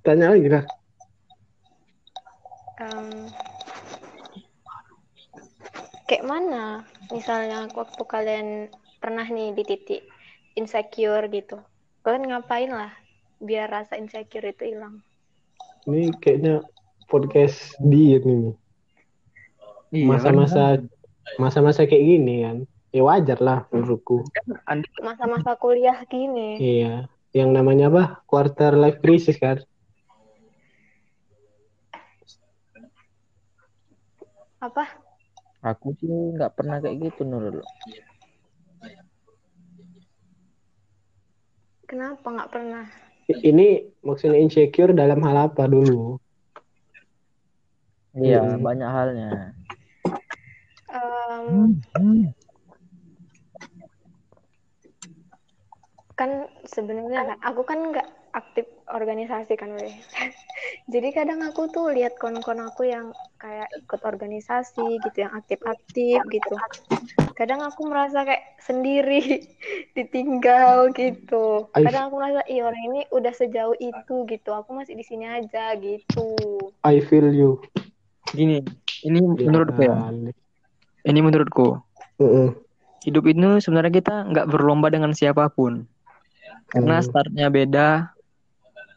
Tanya lagi kah? em, kayak mana misalnya waktu kalian pernah nih di titik insecure gitu kalian ngapain lah biar rasa insecure itu hilang Ini kayaknya podcast diet nih. Iya, Masa-masa masa-masa kayak gini kan. Ya wajar lah menurutku. kan? masa-masa kuliah gini Iya. Yang namanya apa? Quarter life crisis kan. apa Aku sih nggak pernah kayak gitu Nurul. Kenapa nggak pernah Ini maksudnya insecure dalam hal apa dulu? Iya, Hmm. banyak halnya. Em, Em, kan sebenarnya kan aku kan nggak aktif organisasi kan weh. Jadi kadang aku tuh lihat kon-kon aku yang kayak ikut organisasi gitu, yang aktif-aktif gitu. Kadang aku merasa kayak sendiri, ditinggal gitu. Kadang aku merasa, ih orang ini udah sejauh itu gitu. Aku masih di sini aja gitu. I feel you. Gini, ini menurutku ya. Ini menurutku. Heeh. Hidup itu sebenarnya kita nggak berlomba dengan siapa pun. Karena startnya beda,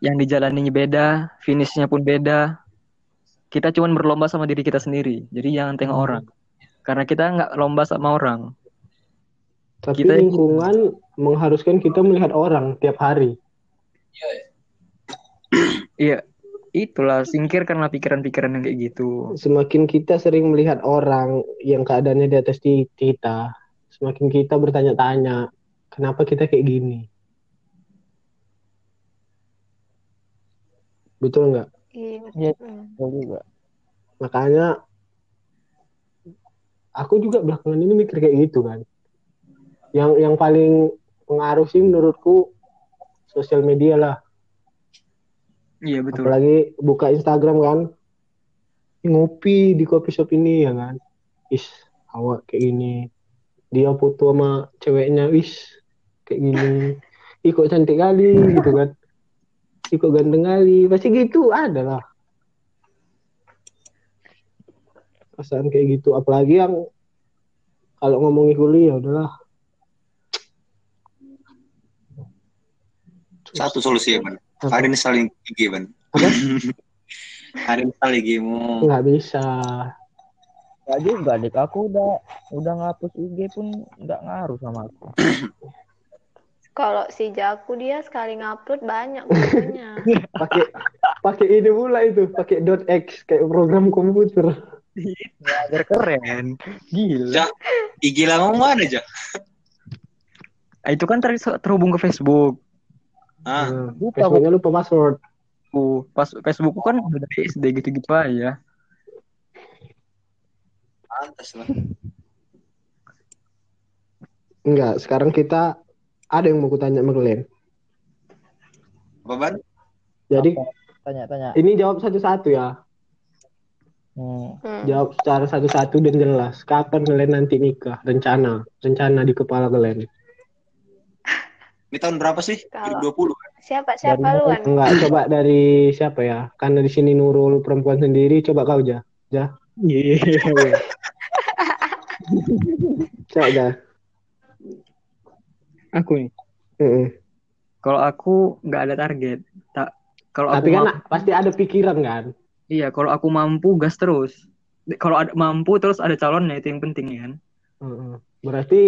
yang dijalaninya beda, finishnya pun beda. Kita cuman berlomba sama diri kita sendiri. Jadi jangan tengok Hmm. orang. Karena kita nggak lomba sama orang. Tapi Kita- lingkungan mengharuskan kita melihat orang tiap hari. Iya, itulah singkirkanlah pikiran-pikiran yang kayak gitu. Semakin kita sering melihat orang yang keadaannya di atas di- kita, semakin kita bertanya-tanya, kenapa kita kayak gini? Betul nggak? Iya. Iya. Betul juga. Makanya aku juga belakangan ini mikir kayak gitu kan. Yang yang paling pengaruh sih menurutku sosial media lah. Iya betul. Apalagi buka Instagram kan. Ngopi di coffee shop ini ya kan. Is, awak kayak gini. Dia foto sama ceweknya, wis kayak gini. Ih kok cantik kali gitu kan. Ih kok ganteng kali. Pasti gitu ada lah. Perasaan kayak gitu. Apalagi yang kalau ngomongin kuliah udahlah. Satu solusi ya. Apa? Ada saling IG, Ban. Apa? Ada saling IG-mu. Nggak bisa. Gak juga, dik. Aku udah udah ngapus IG pun nggak ngaruh sama aku. Kalau si Jaku dia sekali ngupload banyak fotonya. Pakai pakai ini pula itu, pakai dot X kayak program komputer. Ya, biar keren. Gila. Ja, IG lama mana, Ja? Ah, Itu kan ter terhubung ke Facebook. Ah, Nah, Lupa, Facebooknya lupa password. Aku pas Facebookku kan udah dari SD gitu-gitu aja. pantas lah. Enggak, sekarang kita ada yang mau kutanya sama kalian. Apa, Ban? Jadi Tanya-tanya. ini jawab satu-satu ya. Hmm. Hmm. Jawab secara satu-satu dan jelas. Kapan kalian nanti nikah? Rencana, rencana di kepala kalian. Ini tahun berapa sih? Kalau- 2020 kan? Siapa siapa Dari luan? Enggak, coba dari siapa ya? Karena di sini Nurul perempuan sendiri, coba kau aja. Iya. Coba aja. Aku nih. Heeh. Kalau aku nggak ada target. Tak. Kalau aku Tapi kan mampu, pasti ada pikiran kan? iya. Kalau aku mampu gas terus. Kalau ada mampu terus ada calonnya itu yang penting kan. Heeh. Berarti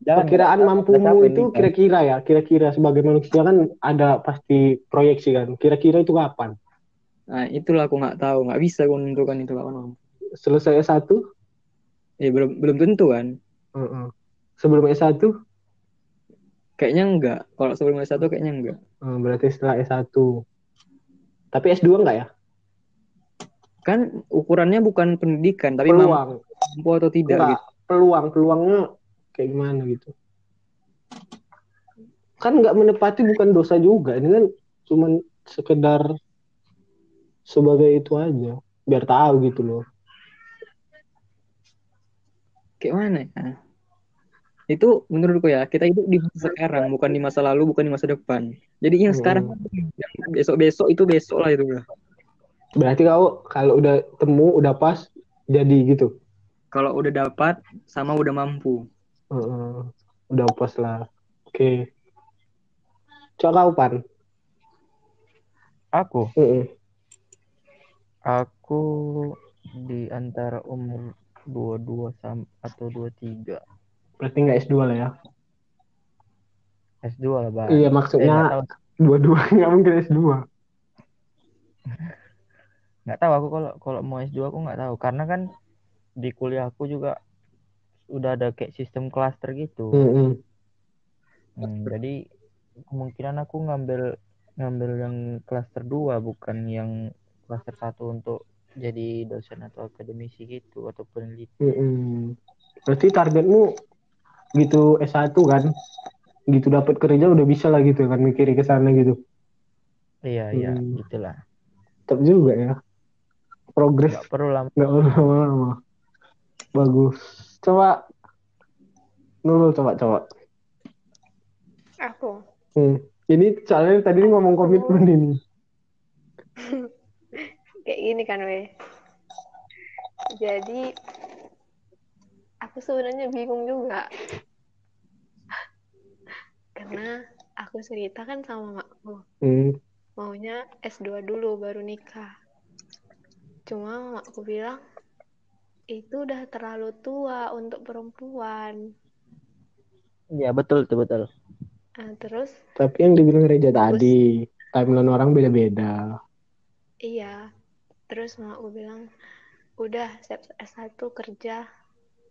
Jangan, perkiraan nggak mampumu itu kan. kira-kira ya, kira-kira sebagai manusia kan ada pasti proyeksi kan. Kira-kira itu kapan? Nah itulah aku nggak tahu, nggak bisa aku menentukan itu kapan mampu. Selesai S1? Ya belum belum tentu kan. Heeh. Sebelum S1? Kayaknya enggak. Kalau sebelum S1 kayaknya enggak. Eh, berarti setelah S1. Tapi S2 enggak ya? Kan ukurannya bukan pendidikan, tapi mampu Peluang. atau tidak Enggak, gitu. peluang. Peluangnya kayak gimana gitu. Kan nggak menepati bukan dosa juga. Ini kan cuman sekedar sebagai itu aja. Biar tahu gitu loh. Kayak mana ya? Itu menurutku ya, kita hidup di masa sekarang, bukan di masa lalu, bukan di masa depan. Jadi yang Hmm. sekarang, yang besok-besok itu besok lah itu lah. Berarti kau kalau udah temu, udah pas, jadi gitu. Kalau udah dapat, sama udah mampu. Heeh. udah pas lah. Oke. Coba kau pan. Aku, Heeh. aku di antara umur 22 sam atau 23. Berarti nggak S2 lah ya. S2 lah, Bang. Iya Eh, maksudnya tahu, dua-dua nggak mungkin S2. nggak tahu aku kalau kalau mau S2 aku nggak tahu karena kan di kuliah aku juga udah ada kayak sistem klaster gitu. Heeh. Hmm, jadi kemungkinan aku ngambil ngambil yang klaster 2 bukan yang klaster 1 untuk jadi dosen atau akademisi gitu atau peneliti. Heeh. berarti targetmu gitu S1 kan gitu dapat kerja udah bisa lah gitu kan mikirin ke sana gitu Iya, iya, Hmm. gitulah. tetap juga ya progres Nggak perlu lama. nggak lama-lama bagus coba Nurul coba coba Aku. hmm. ini soalnya tadi ngomong komitmen ini Kayak gini kan, weh. Jadi, aku sebenarnya bingung juga. Karena aku cerita kan sama makku. hmm. Maunya S2 dulu baru nikah. Cuma makku bilang, itu udah terlalu tua untuk perempuan. Iya, betul tuh, betul. Nah, terus, tapi yang dibilang Reja tadi timeline orang beda-beda iya. Terus makku bilang, udah siap S1 kerja,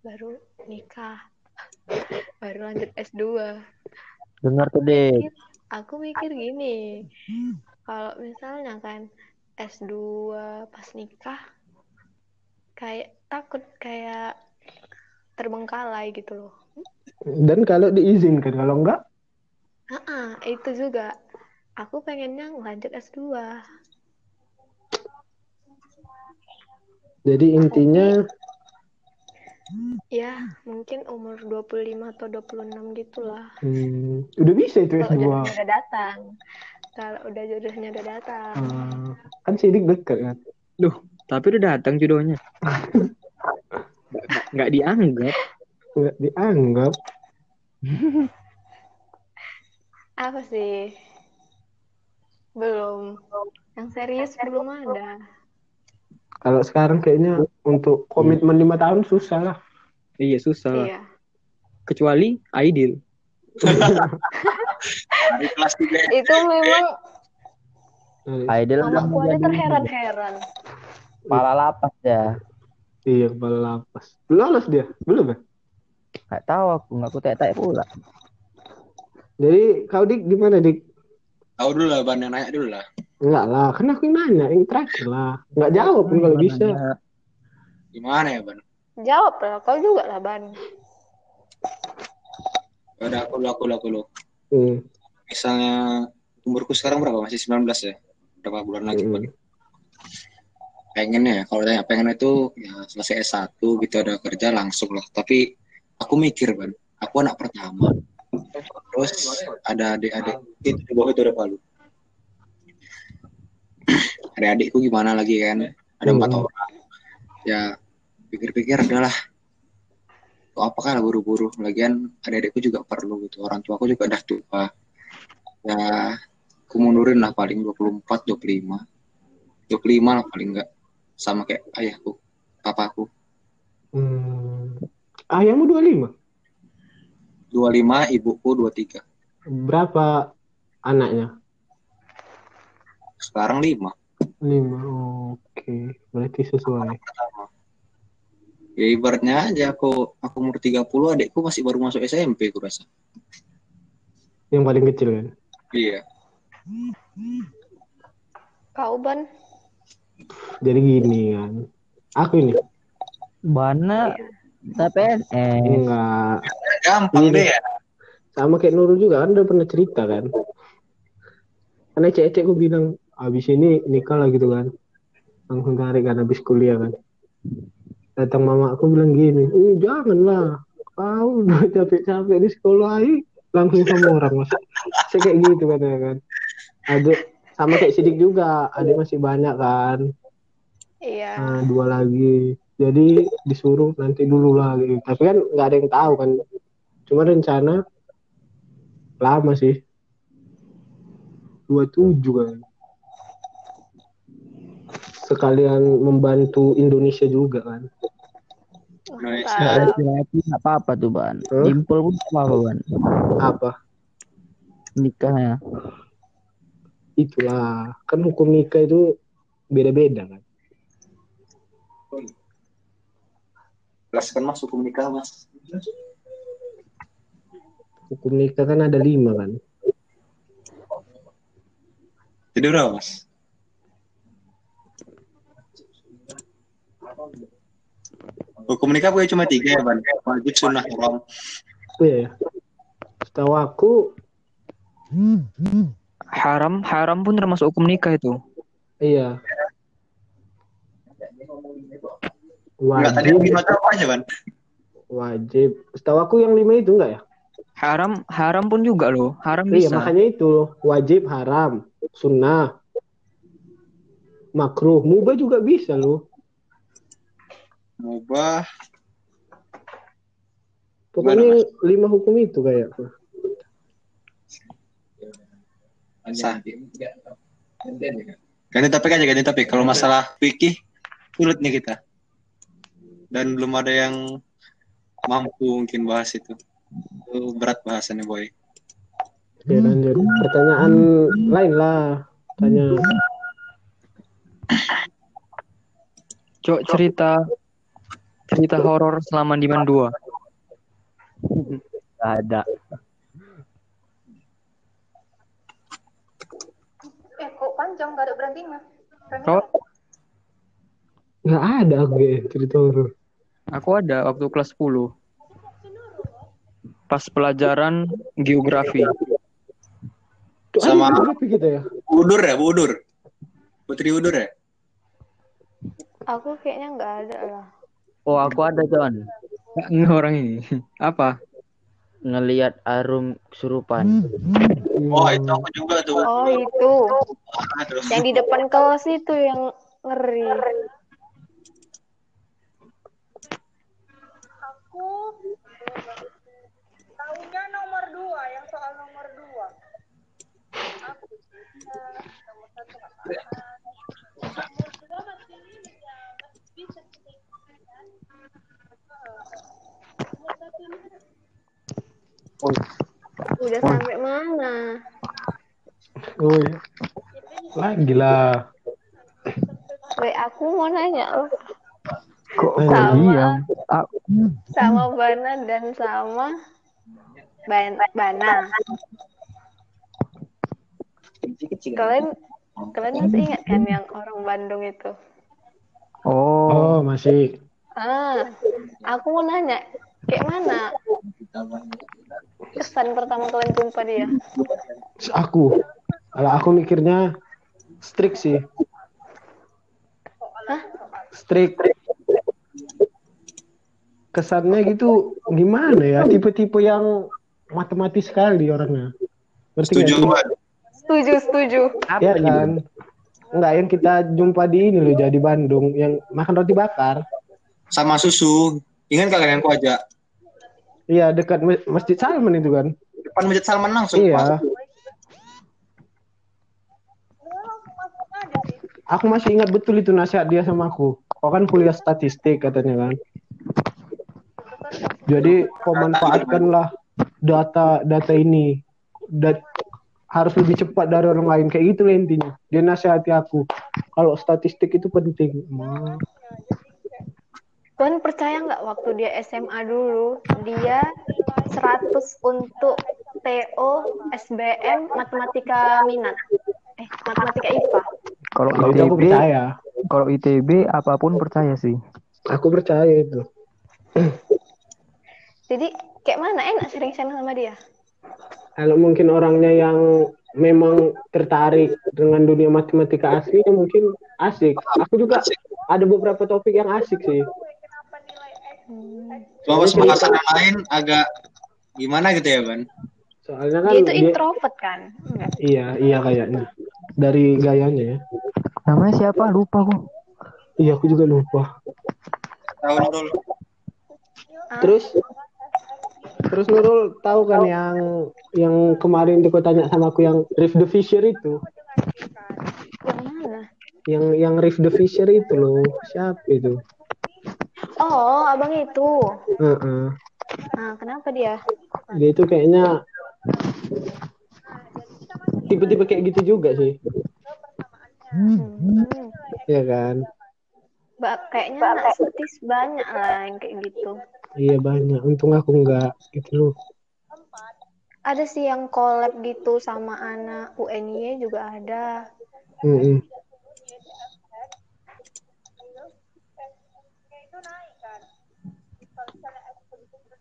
baru nikah. baru lanjut S2. Dengar tuh, Dik. Aku mikir gini, kalau misalnya kan S2 pas nikah, kayak takut kayak terbengkalai gitu loh. dan kalau diizinkan kalau enggak Ah, itu juga. Aku pengennya lanjut S2. jadi intinya Ya, mungkin umur 25 atau 26 gitulah. hmm, udah bisa itu Kalau S2 jodohnya udah datang. Kalau udah jodohnya udah datang. Hmm, kan sidik dekat kan Duh, tapi udah datang jodohnya. Nggak dianggap. nggak dianggap Apa sih? Belum. Yang serius belum ada. Kalau sekarang kayaknya untuk komitmen lima tahun susah lah Iya, susah lah. Iya. Kecuali Aidil. Dari kelas tiga Itu memang Aidil aja menjadi terheran-heran. kepala lapas ya. iya kepala lapas lolos dia belum ya Nggak tahu aku, nggak aku tanya pula. jadi kau dik gimana dik tahu dulu lah ban yang nanya dulu lah Enggak lah, kan aku yang nanya, yang terakhir lah. Enggak jawab pun kalau bisa. gimana ya ban Jawab lah, kau juga lah, Ban. udah aku dulu aku dulu aku Hmm. misalnya umurku sekarang berapa masih 19 ya berapa bulan lagi Hmm. Pengennya ya kalau tanya pengen itu ya selesai S1 gitu ada kerja langsung lah tapi aku mikir ban aku anak pertama terus ada adik-adik. Itu di bawah itu ada palu adik-adikku gimana lagi kan? Ada empat Hmm. orang. Ya pikir-pikir adalah kok apakah buru-buru? Lagian adik-adikku juga perlu gitu. Orang tuaku juga udah tua. Ya aku mundurin lah paling 24 25 25 lah paling enggak sama kayak ayahku papaku. Hmm. Ayahmu 25? 25 ibuku 23 Berapa anaknya? sekarang 5 5. Oke, berarti sesuai. ya ibaratnya aja aku aku umur 30 adikku masih baru masuk SMP aku rasa Yang paling kecil kan? iya Kau, Ban? Jadi gini kan. Aku ini Bana TPNS. enggak gampang Iya. deh ya sama kayak Nurul juga kan udah pernah cerita kan. Karena cek-cek gue bilang abis ini nikah lah gitu kan. Langsung tarik kan habis kuliah kan. Datang mama aku bilang gini, eh janganlah. Kau udah capek-capek di sekolah ini langsung sama orang mas. Saya kayak gitu katanya kan. Adik sama kayak sidik juga, adik masih banyak kan. Iya. Nah, dua lagi. Jadi disuruh nanti dulu lah gitu. Tapi kan nggak ada yang tahu kan. Cuma rencana lama sih. 27 kan. Sekalian membantu Indonesia juga kan. Indonesia. Nggak apa-apa tuh ban. Huh? Impul pun nggak apa-apa ban. Apa? Nikahnya. Itulah. Kan hukum nikah itu beda-beda kan. jelaskan mas hukum nikah mas Hukum nikah kan ada lima kan. jadi berapa mas Hukum nikah punya cuma tiga ya, Ban. Wajib, sunnah, haram. Oh iya ya. Setahu aku Haram, haram pun termasuk hukum nikah itu. iya. Enggak, tadi Wajib, lima itu apa aja, Ban? wajib. Setahu aku yang lima itu enggak ya? Haram, haram pun juga loh. Haram Iya, bisa. makanya itu wajib, haram, sunnah, makruh, mubah juga bisa loh. Mubah. Pokoknya lima hukum itu kayak Sah. Ganti topik aja, ganti topik. Kalau masalah fikih, sulit nih kita. Dan belum ada yang mampu mungkin bahas itu. Itu berat bahasannya, boy. Oke, lanjut. Pertanyaan lain lah. Tanya. Cok cerita cerita horor selama di Mandua. Gak ada. Eh, kok panjang gak ada berhentinya? Oh, Nggak ada aku ya, cerita horor. aku ada waktu kelas 10. Pas pelajaran geografi. Sama- berapa kita ya? Udur ya, Bu Udur. Putri Udur ya? Aku kayaknya nggak ada lah. Oh, aku ada, John. Nggak orang ini. Apa? Ngelihat arum kesurupan. Oh, itu aku juga tuh. Oh itu, Aduh. yang di depan kelas itu yang ngeri. Aku tahunya nomor dua, yang soal nomor dua. Aku ya, nomor satu nggak paham. Nomor dua masih ini ya, masih bisa kita ikuti kan. Heeh. Nomor Udah sampai mana? Oh, iya. Lagi lah. Weh, aku mau nanya loh. Kok Sama. diam? Ah, Sama Bana dan sama Ban Bana. Kalian kalian masih ingat kan yang orang Bandung itu? oh, Oh, masih. Ah, aku mau nanya, kayak mana kesan pertama kalian jumpa dia? Aku. Kalau aku mikirnya strict sih. Hah? Strict. Kesannya gitu gimana ya? Tipe-tipe yang matematis sekali orangnya. Nggak Setuju? Setuju, setuju. Ya kan? Enggak, yang kita jumpa di ini loh, jadi Bandung. Yang makan roti bakar. Sama susu. Ingat kalian yang ajak? Iya, dekat Ma- Masjid Salman itu kan? Depan Masjid Salman langsung. Iya. Masuk. Aku masih ingat betul itu nasihat dia sama aku. Kau kan kuliah statistik katanya kan. Jadi pemanfaatkanlah data data ini. Dat harus lebih cepat dari orang lain kayak gitu lah intinya. Dia nasihati aku. Kalau statistik itu penting. Ma. Kalian percaya nggak waktu dia SMA dulu, dia 100 untuk TO, SBM, matematika minat. Eh, matematika IPA. kalau ITB, percaya. kalau ITB apa pun percaya sih. Aku percaya itu. Jadi kayak mana enak sharing-sharing sama dia? Kalau mungkin orangnya yang memang tertarik dengan dunia matematika asli, ya mungkin asik. Aku juga ada beberapa topik yang asik sih. Cuma pas bahasan yang lain agak gimana gitu ya, Ban? Soalnya kan Dia itu dia- introvert kan? Enggak. iya iya kayaknya dari gayanya ya. Namanya siapa? Lupa kok. Iya aku juga lupa. Tahu Nurul. Terus terus Nurul tahu kan yang yang kemarin kau tanya sama aku yang Riff the Fisher itu, Yang mana? yang yang Riff the Fisher itu loh, siapa itu? Oh, abang itu. Heeh. Nah, kenapa dia? Dia itu kayaknya tipe-tipe kayak gitu juga sih, Hmm. ya kan? Ba- kayaknya anak sutis banyak lah yang kayak gitu. Iya banyak. Untung aku enggak gitu loh. Ada sih yang collab gitu sama anak UNY juga ada. Mm-mm.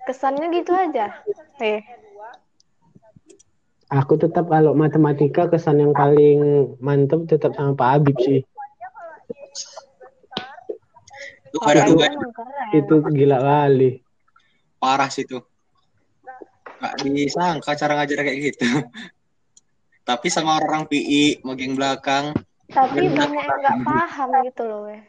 kesannya gitu aja eh Aku tetap kalau matematika kesan yang paling mantep tetap sama Pak Habib sih. Itu keren Itu gila kali. parah sih tuh. Gak disangka cara ngajar kayak gitu. Tapi sama orang PI, mau geng belakang, tapi banyak yang nggak paham gitu loh weh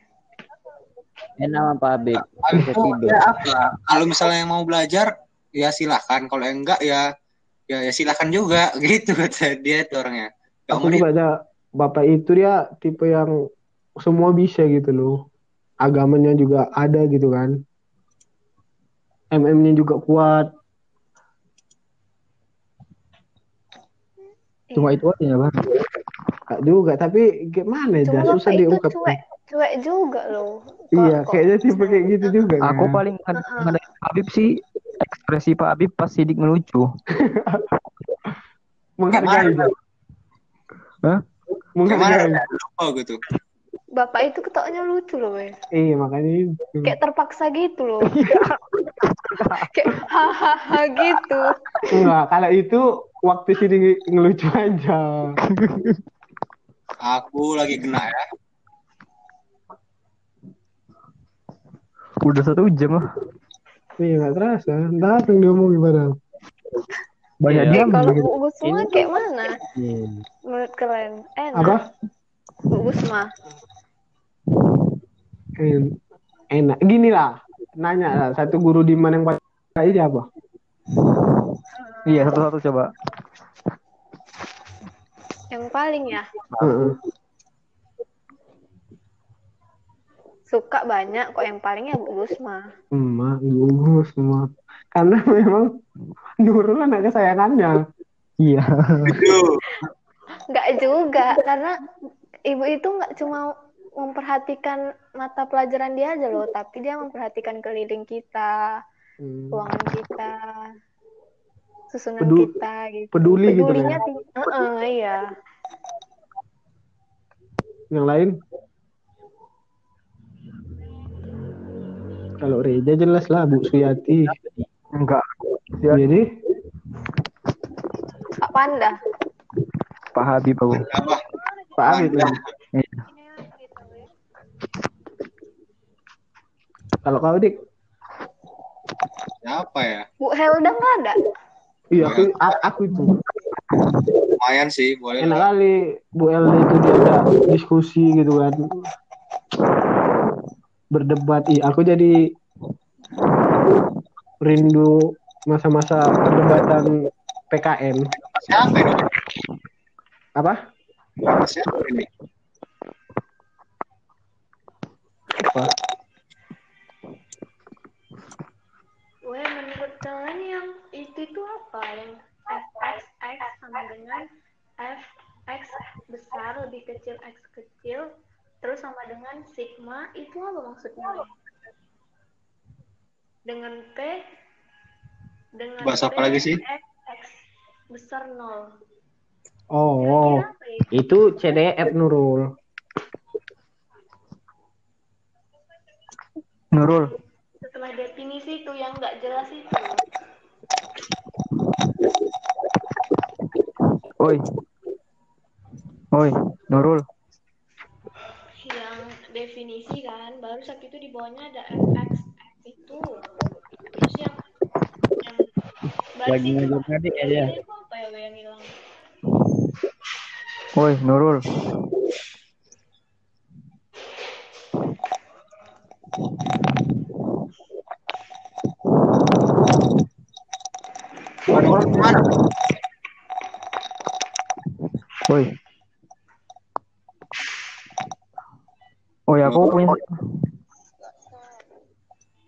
Enak sama Pak Habib. Bisa tidur. apa? Kalau misalnya yang mau belajar, ya silahkan. Kalau yang enggak, ya ya, ya silahkan juga. Gitu kata dia itu orangnya. Gak Aku juga ada bapak itu dia tipe yang semua bisa gitu loh. Agamanya juga ada gitu kan. MM-nya juga kuat. Cuma itu aja ya, Bang. Kak juga, tapi gimana ya? Susah diungkap. cuek cuek juga loh Kok- Iya, kok kayaknya tipe bisa? kayak gitu juga. Aku kan. paling mengenai Pak Habib sih ekspresi Pak Habib pas sidik melucu. menghargai. Hah? Menghargai. Lupa gitu. Bapak itu ketawanya lucu loh weh Iya, makanya itu. kayak terpaksa gitu loh Iya. kayak hahaha gitu Enggak, kalau itu waktu sini ngelucu aja. Aku lagi kena ya. Udah satu jam lah. Iya, nggak terasa. Datang dia ngomong gimana? Banyak diam. kalau gitu. Bu Gusma kayak mana Iya. menurut kalian enak Apa? Bu Gusma En- Enak. Gini lah, nanya lah. Satu guru di mana yang paling ini apa? Iya, satu-satu coba. yang paling ya Heeh. suka banyak kok yang paling ya Bu Gusma Emak, gugus semua. Karena memang Nurul anak kesayangannya. Iya. Itu. nggak juga karena ibu itu nggak cuma memperhatikan mata pelajaran dia aja loh tapi dia memperhatikan keliling kita Hmm. ruangan kita susunan Pedu- kita gitu peduli gitu pedulinya ya? ting- Heeh, iya Yang lain? Kalau Reja jelas lah Bu Suyati. Enggak. Ya. Jadi Pak Panda Pak Habib? Pak Arif lagi. Iya. Kalau kau dik, Siapa ya? Bu Helda nggak ada iya aku aku itu. Lumayan sih, boleh Enak kali Bu Elda itu dia ada diskusi gitu kan. Berdebat. Ih, aku jadi rindu masa-masa perdebatan PKN. Siapa ini? Apa? Siapa ini? Apa? Weh, menurut kalian yang itu itu apa? Yang fxx sama dengan fx besar lebih kecil x kecil terus sama dengan sigma itu apa maksudnya? Weh? Dengan p dengan Bahasa P, apa lagi sih? X, x besar nol. Oh, ya? itu CDF Nurul. Nurul. Setelah definisi itu yang nggak jelas itu. Oi. Oi, Nurul. yang definisi kan baru satu itu di bawahnya ada fx itu terus yang yang Lagi ngajar adik ya apa ya yang hilang Oi, Nurul. Mana orang ke mana? Oi. Oi, aku punya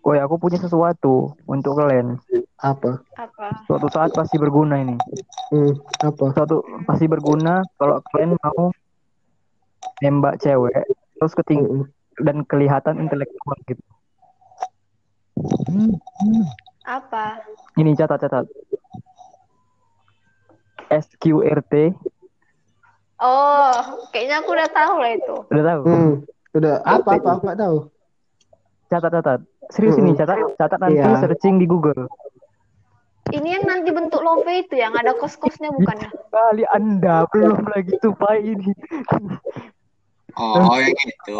Oi, aku punya sesuatu untuk kalian. Apa? apa Suatu saat pasti berguna ini. Hmm, apa? Suatu pasti berguna kalau kalian mau nembak cewek terus keting Mm-mm. Dan kelihatan intelektual gitu. apa Ini catat catat. SQRT, oh kayaknya aku udah tahu lah itu udah tahu? Hmm, udah apa apa aku nggak tahu. Catat catat. Serius ini catat catat nanti Iya. searching di Google. Ini yang nanti bentuk love itu yang ada kos-kosnya bukan ya? Kali Anda belum lagi tupai ini. Oh, yang itu.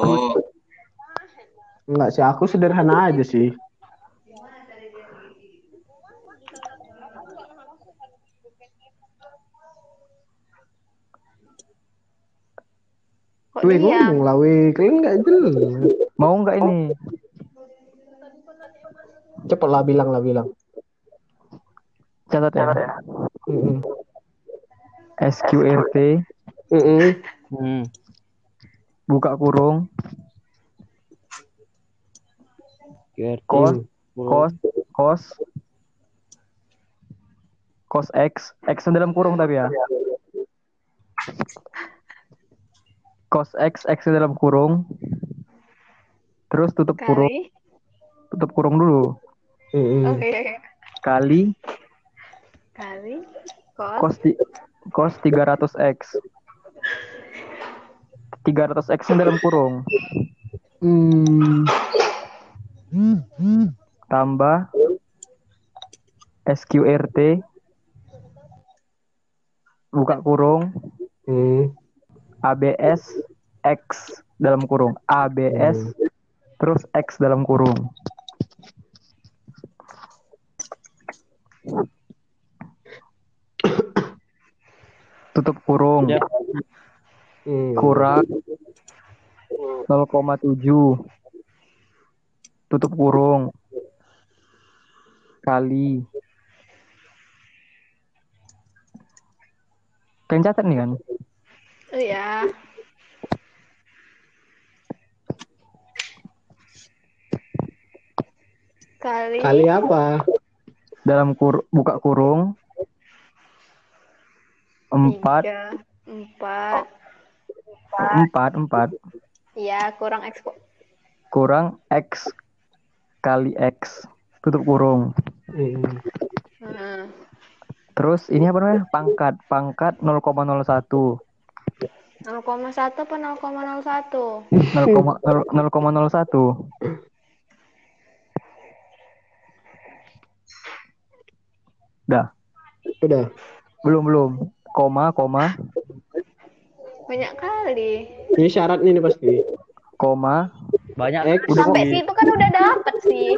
Enggak sih, aku sederhana aja sih. Kok diam? ngomong lah, weh. Kalian nggak jelas. Mau nggak ini? Cepet lah bilang lah bilang. Catat ya. Mm-mm. SQRT Mm-mm. Hmm. buka kurung kos kos kos kos X X -nya dalam kurung tapi ya kos X X -nya dalam kurung terus tutup kurung Kali. tutup kurung dulu Mm-mm. Oke. kali Kali. Kos. kos di kos 300 X 300 X -nya dalam kurung Hmm. Tambah. SQRT buka kurung. Hmm. ABS X dalam kurung. ABS terus X dalam kurung. Tutup kurung. Hmm. kurang. 0,7 tutup kurung kali Kalian catat nih kan Iya. Kali. Kali apa? dalam kur buka kurung empat Tiga. Empat. empat empat Iya, kurang ekspor. kurang X kali X tutup kurung Hmm. Terus ini apa namanya pangkat pangkat 0,01 0,1 apa 0,01? 0,01 Dah, Udah. belum belum. Koma, koma, Banyak kali. Ini syaratnya nih pasti. koma, Banyak. Udah kok. Sampai situ kan udah dapet sih.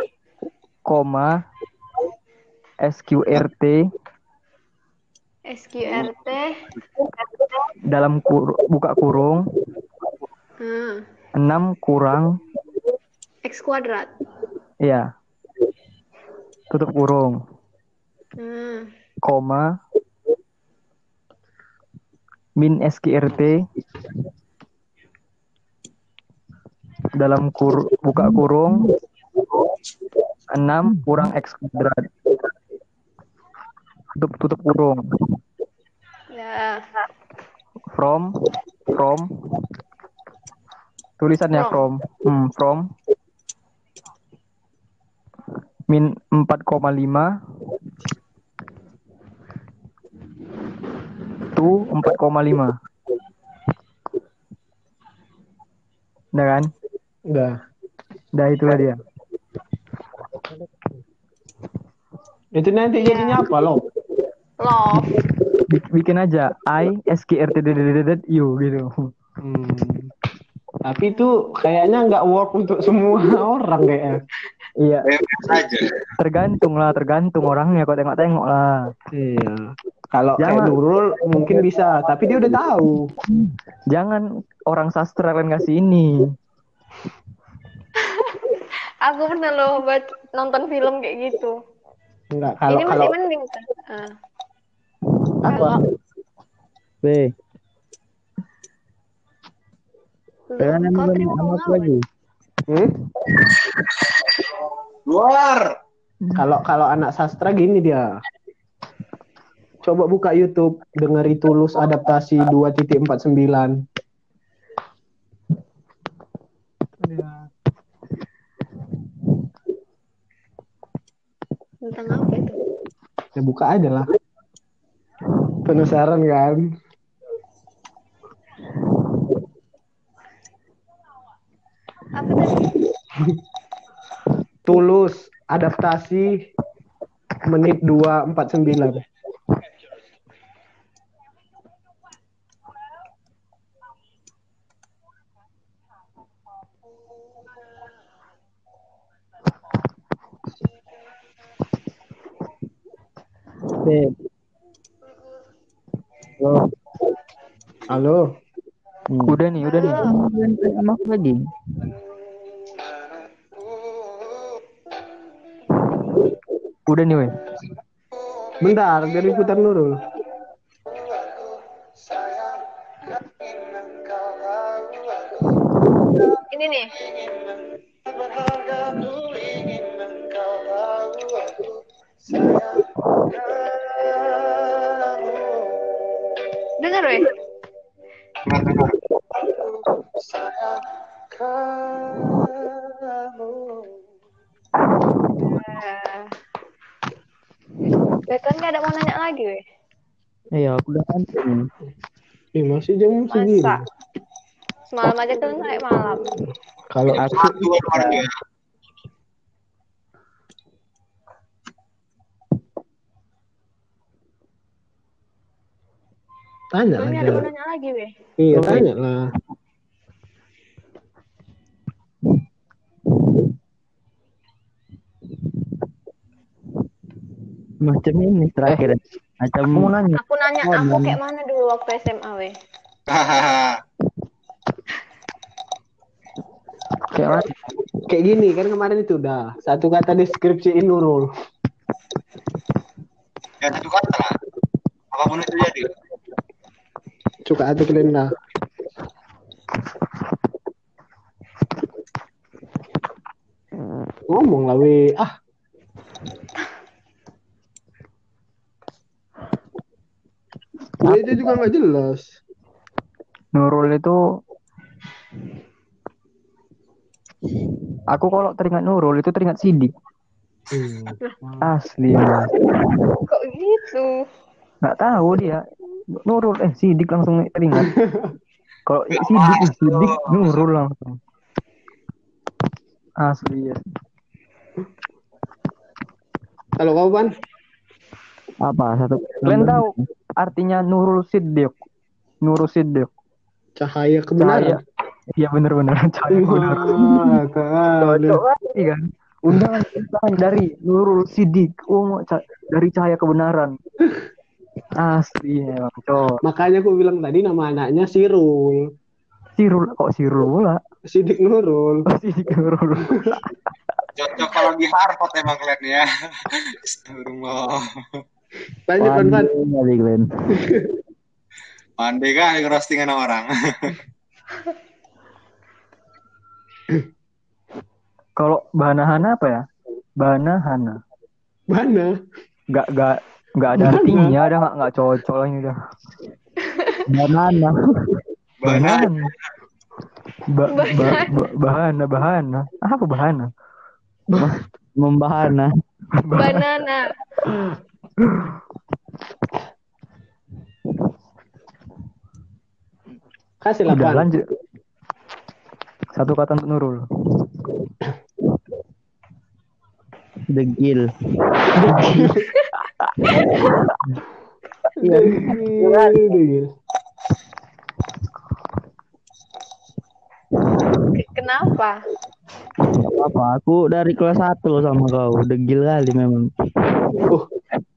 koma, SQRT SQRT. dalam kur buka kurung Hmm. 6 kurang X kuadrat. ya. Tutup kurung, Hmm. koma, min SQRT dalam kur buka kurung 6 kurang X kuadrat. Tutup tutup kurung. Ya. from from tulisannya from hmm, from min 4,5 to 4,5 Udah kan? Udah. Udah itulah dia. Itu nanti jadinya apa lo? Love. Bik- bikin aja I SQRT U gitu. Hmm. Tapi itu kayaknya nggak work untuk semua orang kayaknya. Iya, aja. tergantung lah, tergantung orangnya kok tengok-tengok lah. Iya. Kalau kayak Jangan. Nurul mungkin bisa, tapi dia udah tahu. Jangan orang sastra kalian kasih ini. Aku pernah loh buat nonton film kayak gitu. Enggak, kalau Ini kalau masih mending kan? Ah. apa? B. Lu, kau terima pengalaman. Hmm? Luar. Kalau kalau anak sastra gini dia. Coba buka YouTube, dengeri tulus adaptasi 2.49. Tentang apa itu? Ya buka aja lah. Penasaran kan? Apa tadi? Tulus adaptasi menit 249. Beb. Loh, Halo. hmm. Udah nih, udah nih. Aku lagi. Udah nih, weh. Bentar, dari putar Nurul. Ini nih. Eh, kan gak ada mau nanya lagi weh. Iya, aku udah ngantuk nih. Ih, masih jam segini. Masa? Semalam aja tuh naik malam. Kalau Aku ya. tanya Ini ada mau aja. nanya lagi weh. Iya, tanya lah. Macam ini terakhir. Macam Aku mau nanya. Aku nanya Oh, aku kayak mana dulu waktu SMA weh. Hahaha. Kayak mana? Kayak gini kan kemarin itu udah satu kata deskripsiin Nurul. Ya satu kata lah. Apa pun itu jadi. Suka hati kalian lah. Ngomong lah weh. Ah, Weh itu juga nggak jelas. Nurul itu Aku kalau teringat Nurul itu teringat Sidik. Hmm. Asli. Kok gitu? Nggak tahu dia. Nurul eh Sidik langsung teringat. Kalau Sidik Sidik Nurul langsung. Asli ya. Kalau kau pan? apa? Satu. Kalian tahu artinya Nurul Siddiq? Nurul Siddiq. Cahaya Cahaya. kebenaran. Iya benar-benar cahaya kali. Cocok kan. Undangan undangan dari Nurul Siddiq. Oh, ca- dari cahaya kebenaran. Asli emang cowok. Makanya aku bilang tadi nama anaknya Sirul. Sirul kok Sirul pula? Sidik Nurul. Oh, Siddiq Nurul. Cocok kalau di Harvard emang kalian ya. Astagfirullah. Lanjut pan pan. Kali Glenn. Pandai kan roastingan orang. Kalau Banahana apa ya? Banahana. Mana? Gak gak gak ada artinya, ada nggak nggak cocok lah ini udah. Banana. Bahan. Ba, ba, ba, bahana bahana. Apa bahana? Membahana. Banana. Kasih lah Udah lanjut. Satu kata untuk Nurul. Degil. Iya. Iya. Kenapa? Apa? Aku dari kelas 1 loh sama kau. Degil kali memang. Oh,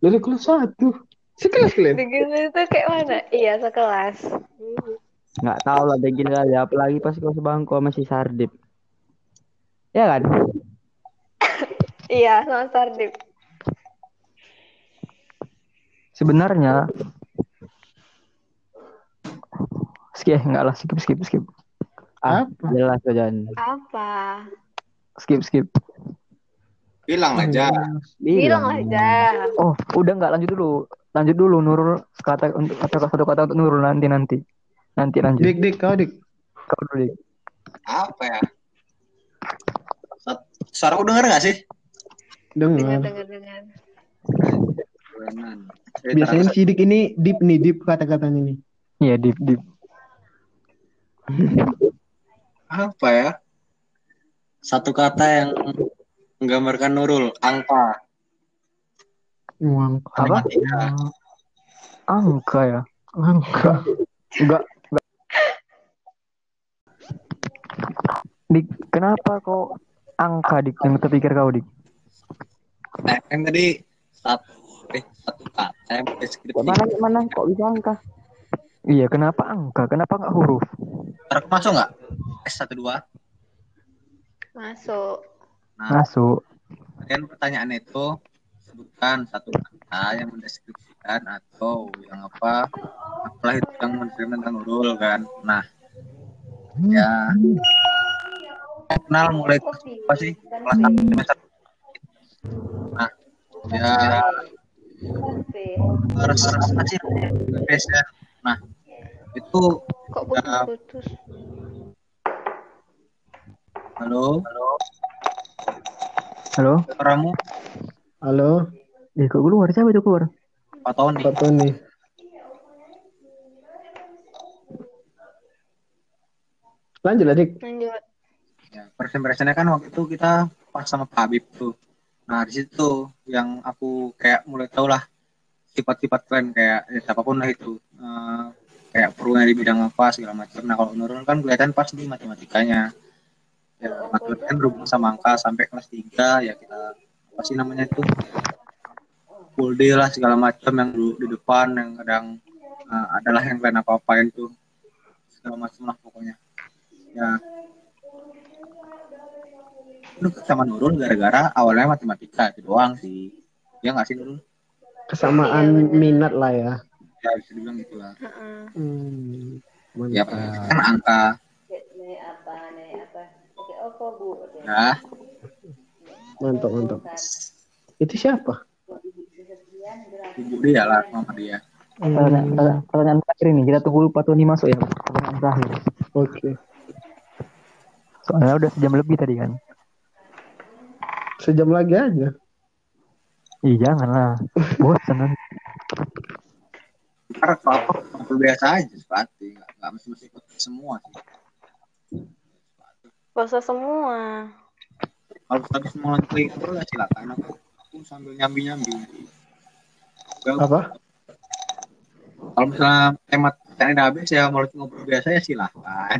dari kelas satu. Sekelas kalian. Begitu itu kayak mana? Iya, sekelas. Nggak tahu lah degil kali. Apalagi pas kau sebangku sama si Sardip. Ya kan? Iya, sama Sardip. Sebenarnya skip enggak lah skip skip skip Ah, jelas aja. Apa? skip skip. Bilang aja. Bilang aja. Oh udah nggak lanjut dulu lanjut dulu Nurul kata untuk kata satu kata untuk Nurul nanti nanti nanti lanjut. Dik dik kau dik. Kau dulu Dik. Apa ya? Suara aku denger gak sih? Dengar, Dengar. dengar, Biasanya terasa- sidik ini deep nih deep kata-katanya nih. Iya deep deep. apa ya? Satu kata yang menggambarkan Nurul, angka. Uang. Apa? Matematika. Angka ya. Angka. Enggak. enggak. Dik, kenapa kok angka dik yang terpikir kau dik? Nah, kan tadi satu eh satu kak saya mau deskripsi mana mana kok bisa angka? Iya, kenapa angka? Kenapa nggak huruf? Masuk nggak S satu dua Masuk. Nah Masuk. kemudian pertanyaannya itu sebutkan satu kata yang mendeskripsikan atau yang apa apalah itu yang tentang Nurul kan? Nah ya. Kenal mulai apa sih? Kelas satu semester nah ya. Harus apa sih? Nah itu Kok putus-putus? halo Halo? suaramu Halo, Kok keluar? Siapa itu keluar? Pak Tony Pak Tony. Lanjut adik. Lanjut. ya impressionnya kan waktu itu kita pas sama Pak Habib tuh nah di situ yang aku kayak mulai tau lah sifat-sifat kalian kayak ya, siapa pun lah itu Eh, kayak perlunya di bidang apa segala macam nah kalau Nurul kan kelihatan pas di matematikanya ya matematika kan berhubung sama angka sampai kelas 3 ya kita apa sih namanya itu full day lah segala macam yang dulu di depan yang kadang eh, adalah yang kalian apa-apain tuh. Segala macam lah pokoknya. Ya. Lu sama Nurul gara-gara awalnya matematika itu doang sih. Ya nggak sih Nurul? Kesamaan minat lah ya. ya bisa dibilang gitu lah. Hmm, ya kan angka. Ya. Mantap, mantap. Itu siapa? Ibu dia lah mama dia Pertanyaan, pertanyaan- pertanyaan terakhir ini kita tunggu Pak Tony masuk ya. Pertanyaan terakhir. Oke. Soalnya udah sejam lebih tadi kan. Sejam lagi aja. Ih jangan lah. Bosan kan. karena kalau aku biasa aja sepatu nggak mesti mesti ikut semua sih Gak usah semua. kalau lanjut itu ya silakan aku, aku sambil nyambi nyambi Apa? kalau misalnya tema tanya udah habis ya mau ngobrol biasa ya silahkan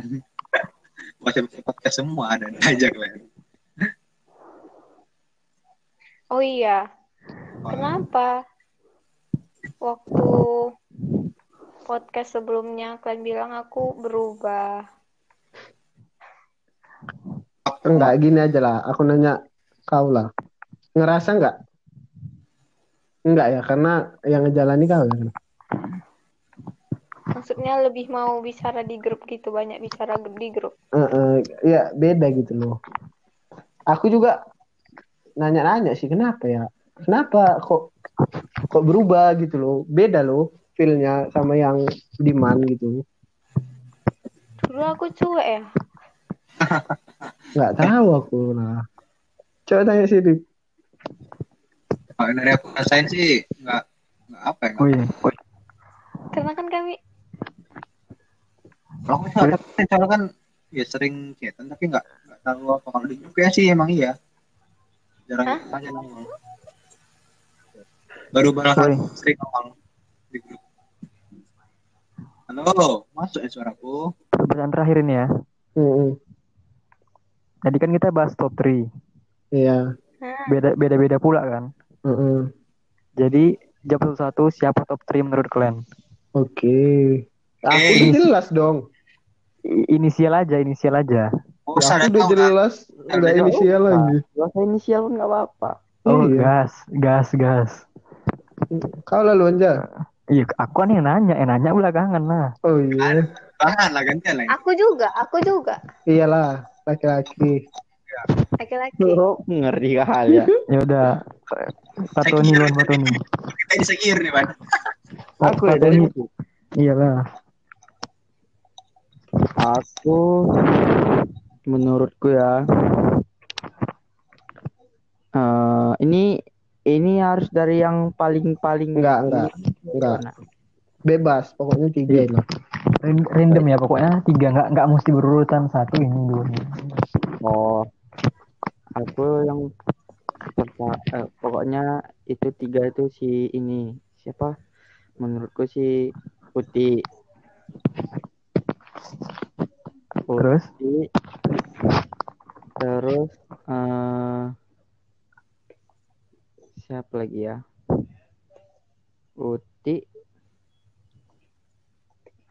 masih bisa podcast semua dan aja kalian Oh iya. Kenapa? Waktu podcast sebelumnya kalian bilang aku berubah. Enggak, gini aja lah. Aku nanya kau lah. Ngerasa enggak? Enggak ya, karena yang ngejalani kau kan. Maksudnya lebih mau bicara di grup gitu, banyak bicara di grup. Eh, eh, ya beda gitu loh. Aku juga nanya-nanya sih kenapa ya? Kenapa kok kok berubah gitu loh? Beda loh feel-nya sama yang Diman gitu. Dulu aku cuek ya. Nggak tahu aku nah. Coba tanya sih. Kalau dari aku rasain sih nggak nggak apa ya Oh iya. Karena kan kami kalau aku soalnya soalnya kan ya sering chatan tapi nggak nggak tahu apa kalau di ya sih emang iya jarang tanya nongol baru belakangan sering nongol di grup halo masuk ya suaraku Pertanyaan terakhir ini ya. Mm-mm. Tadi kan kita bahas top 3. Iya. Beda beda beda pula kan. Mm-mm. Jadi jawab satu-satu siapa top 3 menurut kalian? Oke. Aku Oke. udah jelas dong. Inisial aja, inisial aja. oh Ya, aku udah kan jelas. Udah inisial lagi. Gak usah inisial pun gak apa-apa. Oh, Iya. gas, gas, gas. Kau lalu aja. Iya, aku kan yang nanya, yang nanya belakangan lah. Oh iya. tahan lah gantian lah aku juga, aku juga. Iyalah, laki-laki. Laki-laki. Oh, ngeri kali ya. Ya udah. Duluan, Pak Tony. kita disegir nih pan Pak Aku ya dari Tony. Iyalah. Aku menurutku ya eh ini ini harus dari yang paling paling Enggak, enggak. Enggak. Bebas, pokoknya tiga Iya. Ran- Random ya pokoknya tiga nggak nggak mesti berurutan satu ini dua ini. Oh, aku yang pertama Sa- eh, pokoknya itu tiga itu si ini siapa? Menurutku si Putih Terus? Putih terus eh siapa lagi ya? Putih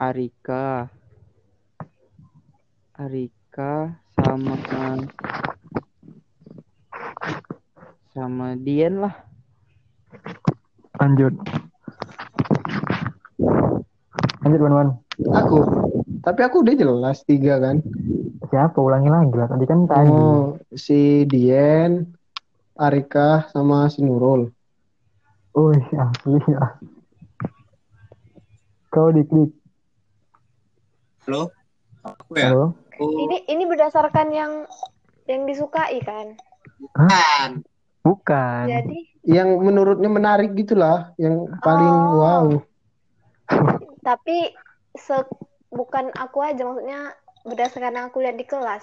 Arika. Arika sama sama Dian lah Lanjut. Lanjut, Wan Wan. Aku. Tapi aku udah jelas tiga kan. Siapa? Ulangi lagi lah. Tadi kan tadi. Oh, si Dien, Arika sama si Nurul. Wih, asli ya. Kau dik-dik. Halo? Aku ya? Halo? Ini ini berdasarkan yang yang disukai kan. kan. Bukan. Jadi Yang menurutnya menarik gitulah, yang paling Oh. wow. tapi se bukan aku aja maksudnya berdasarkan yang aku lihat di kelas.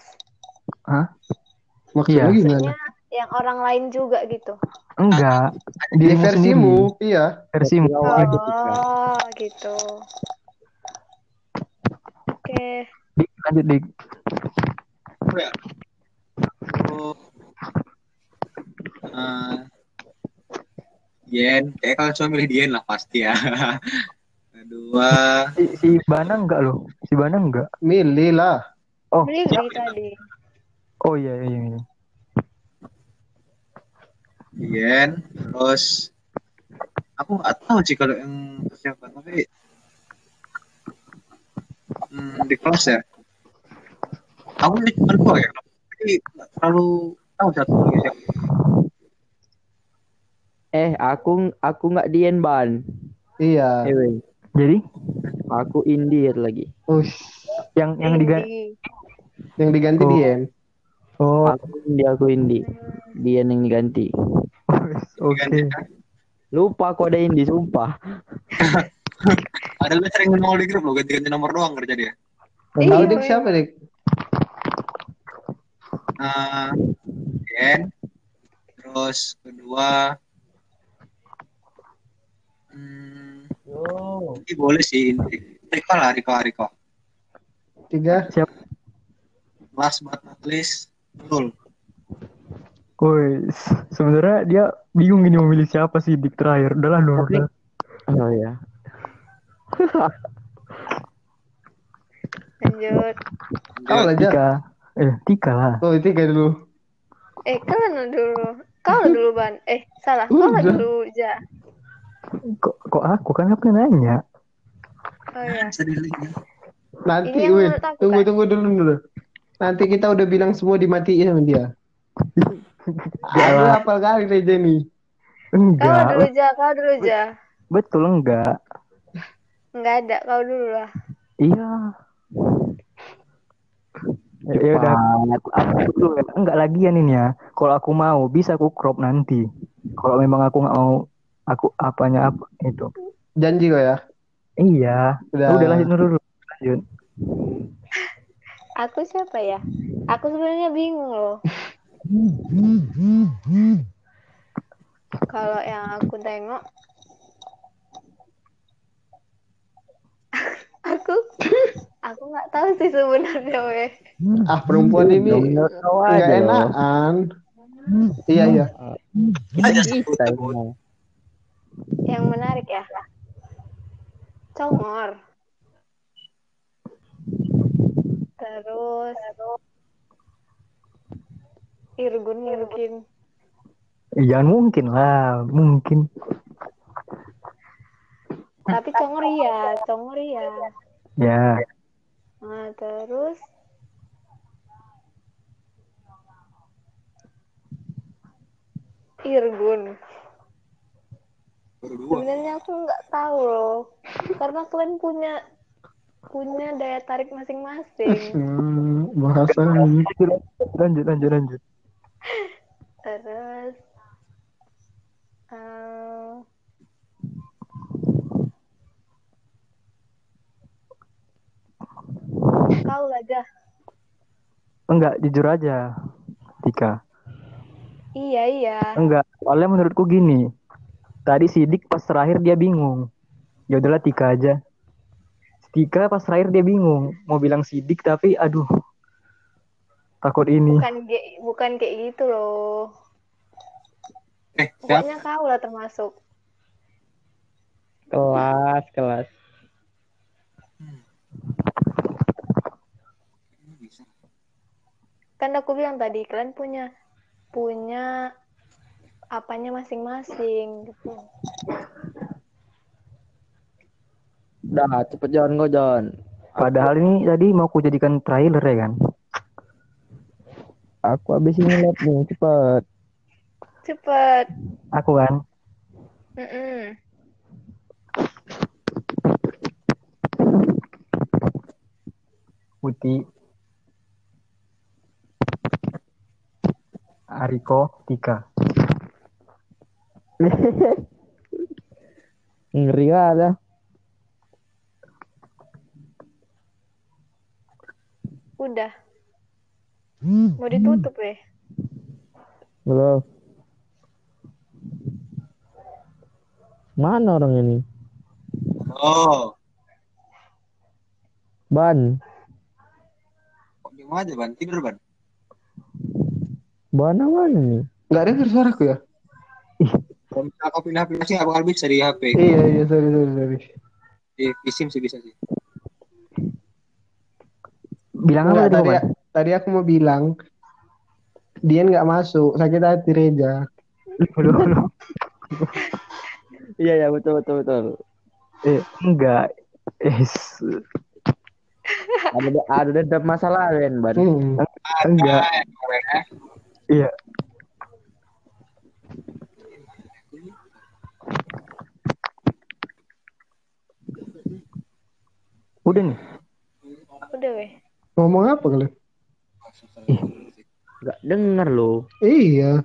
Maksudnya Iya. gimana? Maksudnya yang orang lain juga gitu. Enggak. Di versimu, sendiri. iya. Versimu. Oh, gitu. Oke. Dik, lanjut, Dik. Aku ya? Aku eh, Dien, kayak kalau cuma milih Dien lah pasti ya. Kedua, Si, si Bana enggak loh. Si Bana enggak. Milih lah. Oh, Beli tadi. oh iya, iya, iya. Dien, terus aku nggak tahu sih kalau yang siapa tapi hmm, di kelas ya. Aku ini cuma dua ya, tapi nggak terlalu tahu satu lagi siapa. Eh aku aku nggak Dian ban Iya. Ewe, Jadi, aku Indian lagi Ush, yang yang diga Indi. yang diganti Oh. Dien. Oh, aku Indi aku Indi Dian yang diganti oke. lupa aku ada Indi sumpah Ada lu sering nongol di grup lo ganti-ganti nomor doang kerja dia. Tahu Iya, Dik siapa Dik? Eh, Dien, terus kedua, hmm, ini boleh sih, ini. Riko lah, Riko, Riko. Tiga. Last but not least, Nurul. Woi, sebenarnya dia bingung ini mau milih siapa sih Dik terakhir. Udahlah Nur. Tapi- oh ya Lanjut. Kau aja. Tika. Eh, Tika lah. Oh, tiga dulu. Eh, kalian dulu. Kau lah dulu, Ban. Eh, salah. Kau lah dulu, Ja. Kok kok aku kan aku nanya. Oh ya. Sedih lagi. Nanti, aku, tunggu kan? tunggu dulu dulu. Nanti kita udah bilang semua dimatiin sama dia. Aku hafal kali Reja nih. Kau Enggak. dulu, Ja. Kau dulu, Ja. Betul enggak? Enggak ada. Kau dulu lah. Iya. Ya, ya udah aku, aku dulu ya. Enggak lagian ini ya. Kalau aku mau bisa aku crop nanti. Kalau memang aku nggak mau aku apanya apa itu. Janji kok ya. Iya. Udah. Udah lanjut dulu. Lanjut. Aku siapa ya? Aku sebenarnya bingung loh. Kalau yang aku tengok, aku aku nggak tahu sih sebenarnya weh. Ah perempuan ini Menurut kau nggak enakan. Iya iya. Aja Bisa sebut, sebut. ini. Yang menarik ya. Congor. Terus Irgun mungkin. Eh, Jangan mungkin lah, mungkin. Tapi Congor iya, Congor iya. Ya, Nah, terus Irgun. Sebenarnya aku nggak tahu loh, karena kalian punya punya daya tarik masing-masing. Hmm, bahasa lanjut, lanjut, lanjut. Terus eh, kau aja Enggak, jujur aja. Tika. Iya, iya. Enggak, soalnya menurutku gini. Tadi Sidik pas terakhir dia bingung. Ya udahlah Tika aja. Tika pas terakhir dia bingung. Mau bilang Sidik tapi aduh. Takut ini. Bukan kayak bukan kayak gitu loh. Eh. Pokoknya kau lah termasuk. Kelas, kelas. Kan aku bilang tadi kalian punya punya apanya masing-masing gitu. Dah, cepet John, go John. Padahal ini tadi mau aku jadikan trailer ya kan. Aku habis ini lihat nih, cepet. Cepet. Aku kan. Mm-mm. Putih. Ariko Tika. Ngeri ada. Udah. Mau ditutup ya? Belum. Mana orang ini? Oh, Ban. kok diem aja, Ban? Tidur, Ban? Ban mana nih? Nggak dengar suaraku ya? Kalau misalnya kau pindah aplikasi, nggak bakal bisa di HP. Iya, iya, sorry, sorry, sorry. Di, di SIM sih bisa sih. Bilang apa tadi, tadi, aku mau bilang, Dian nggak masuk, sakit hati Reja. Loh. Iya, iya, betul, betul, betul. Eh, enggak. Eh, s- Ada ada ada masalah kan, Ban. Hmm. enggak. Iya. Udah nih. Udah weh. Ngomong apa kalian? Gak denger lo. Iya,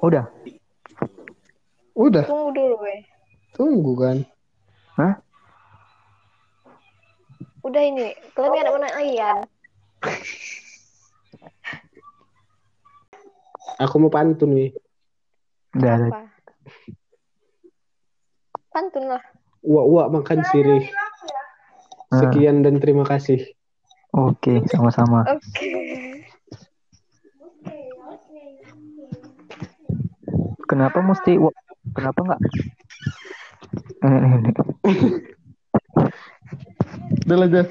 Udah. udah, Tunggu dulu weh. tunggu kan. Hah? Udah ini. Kalian ada mana kan? Aku mau pantun nih. Apa? Pantun lah. Uak uak makan sirih. Nah, Sekian dan terima kasih. Oke, sama-sama. Oke. Kenapa mesti wa- kenapa enggak? Eh, eh. Udah lah.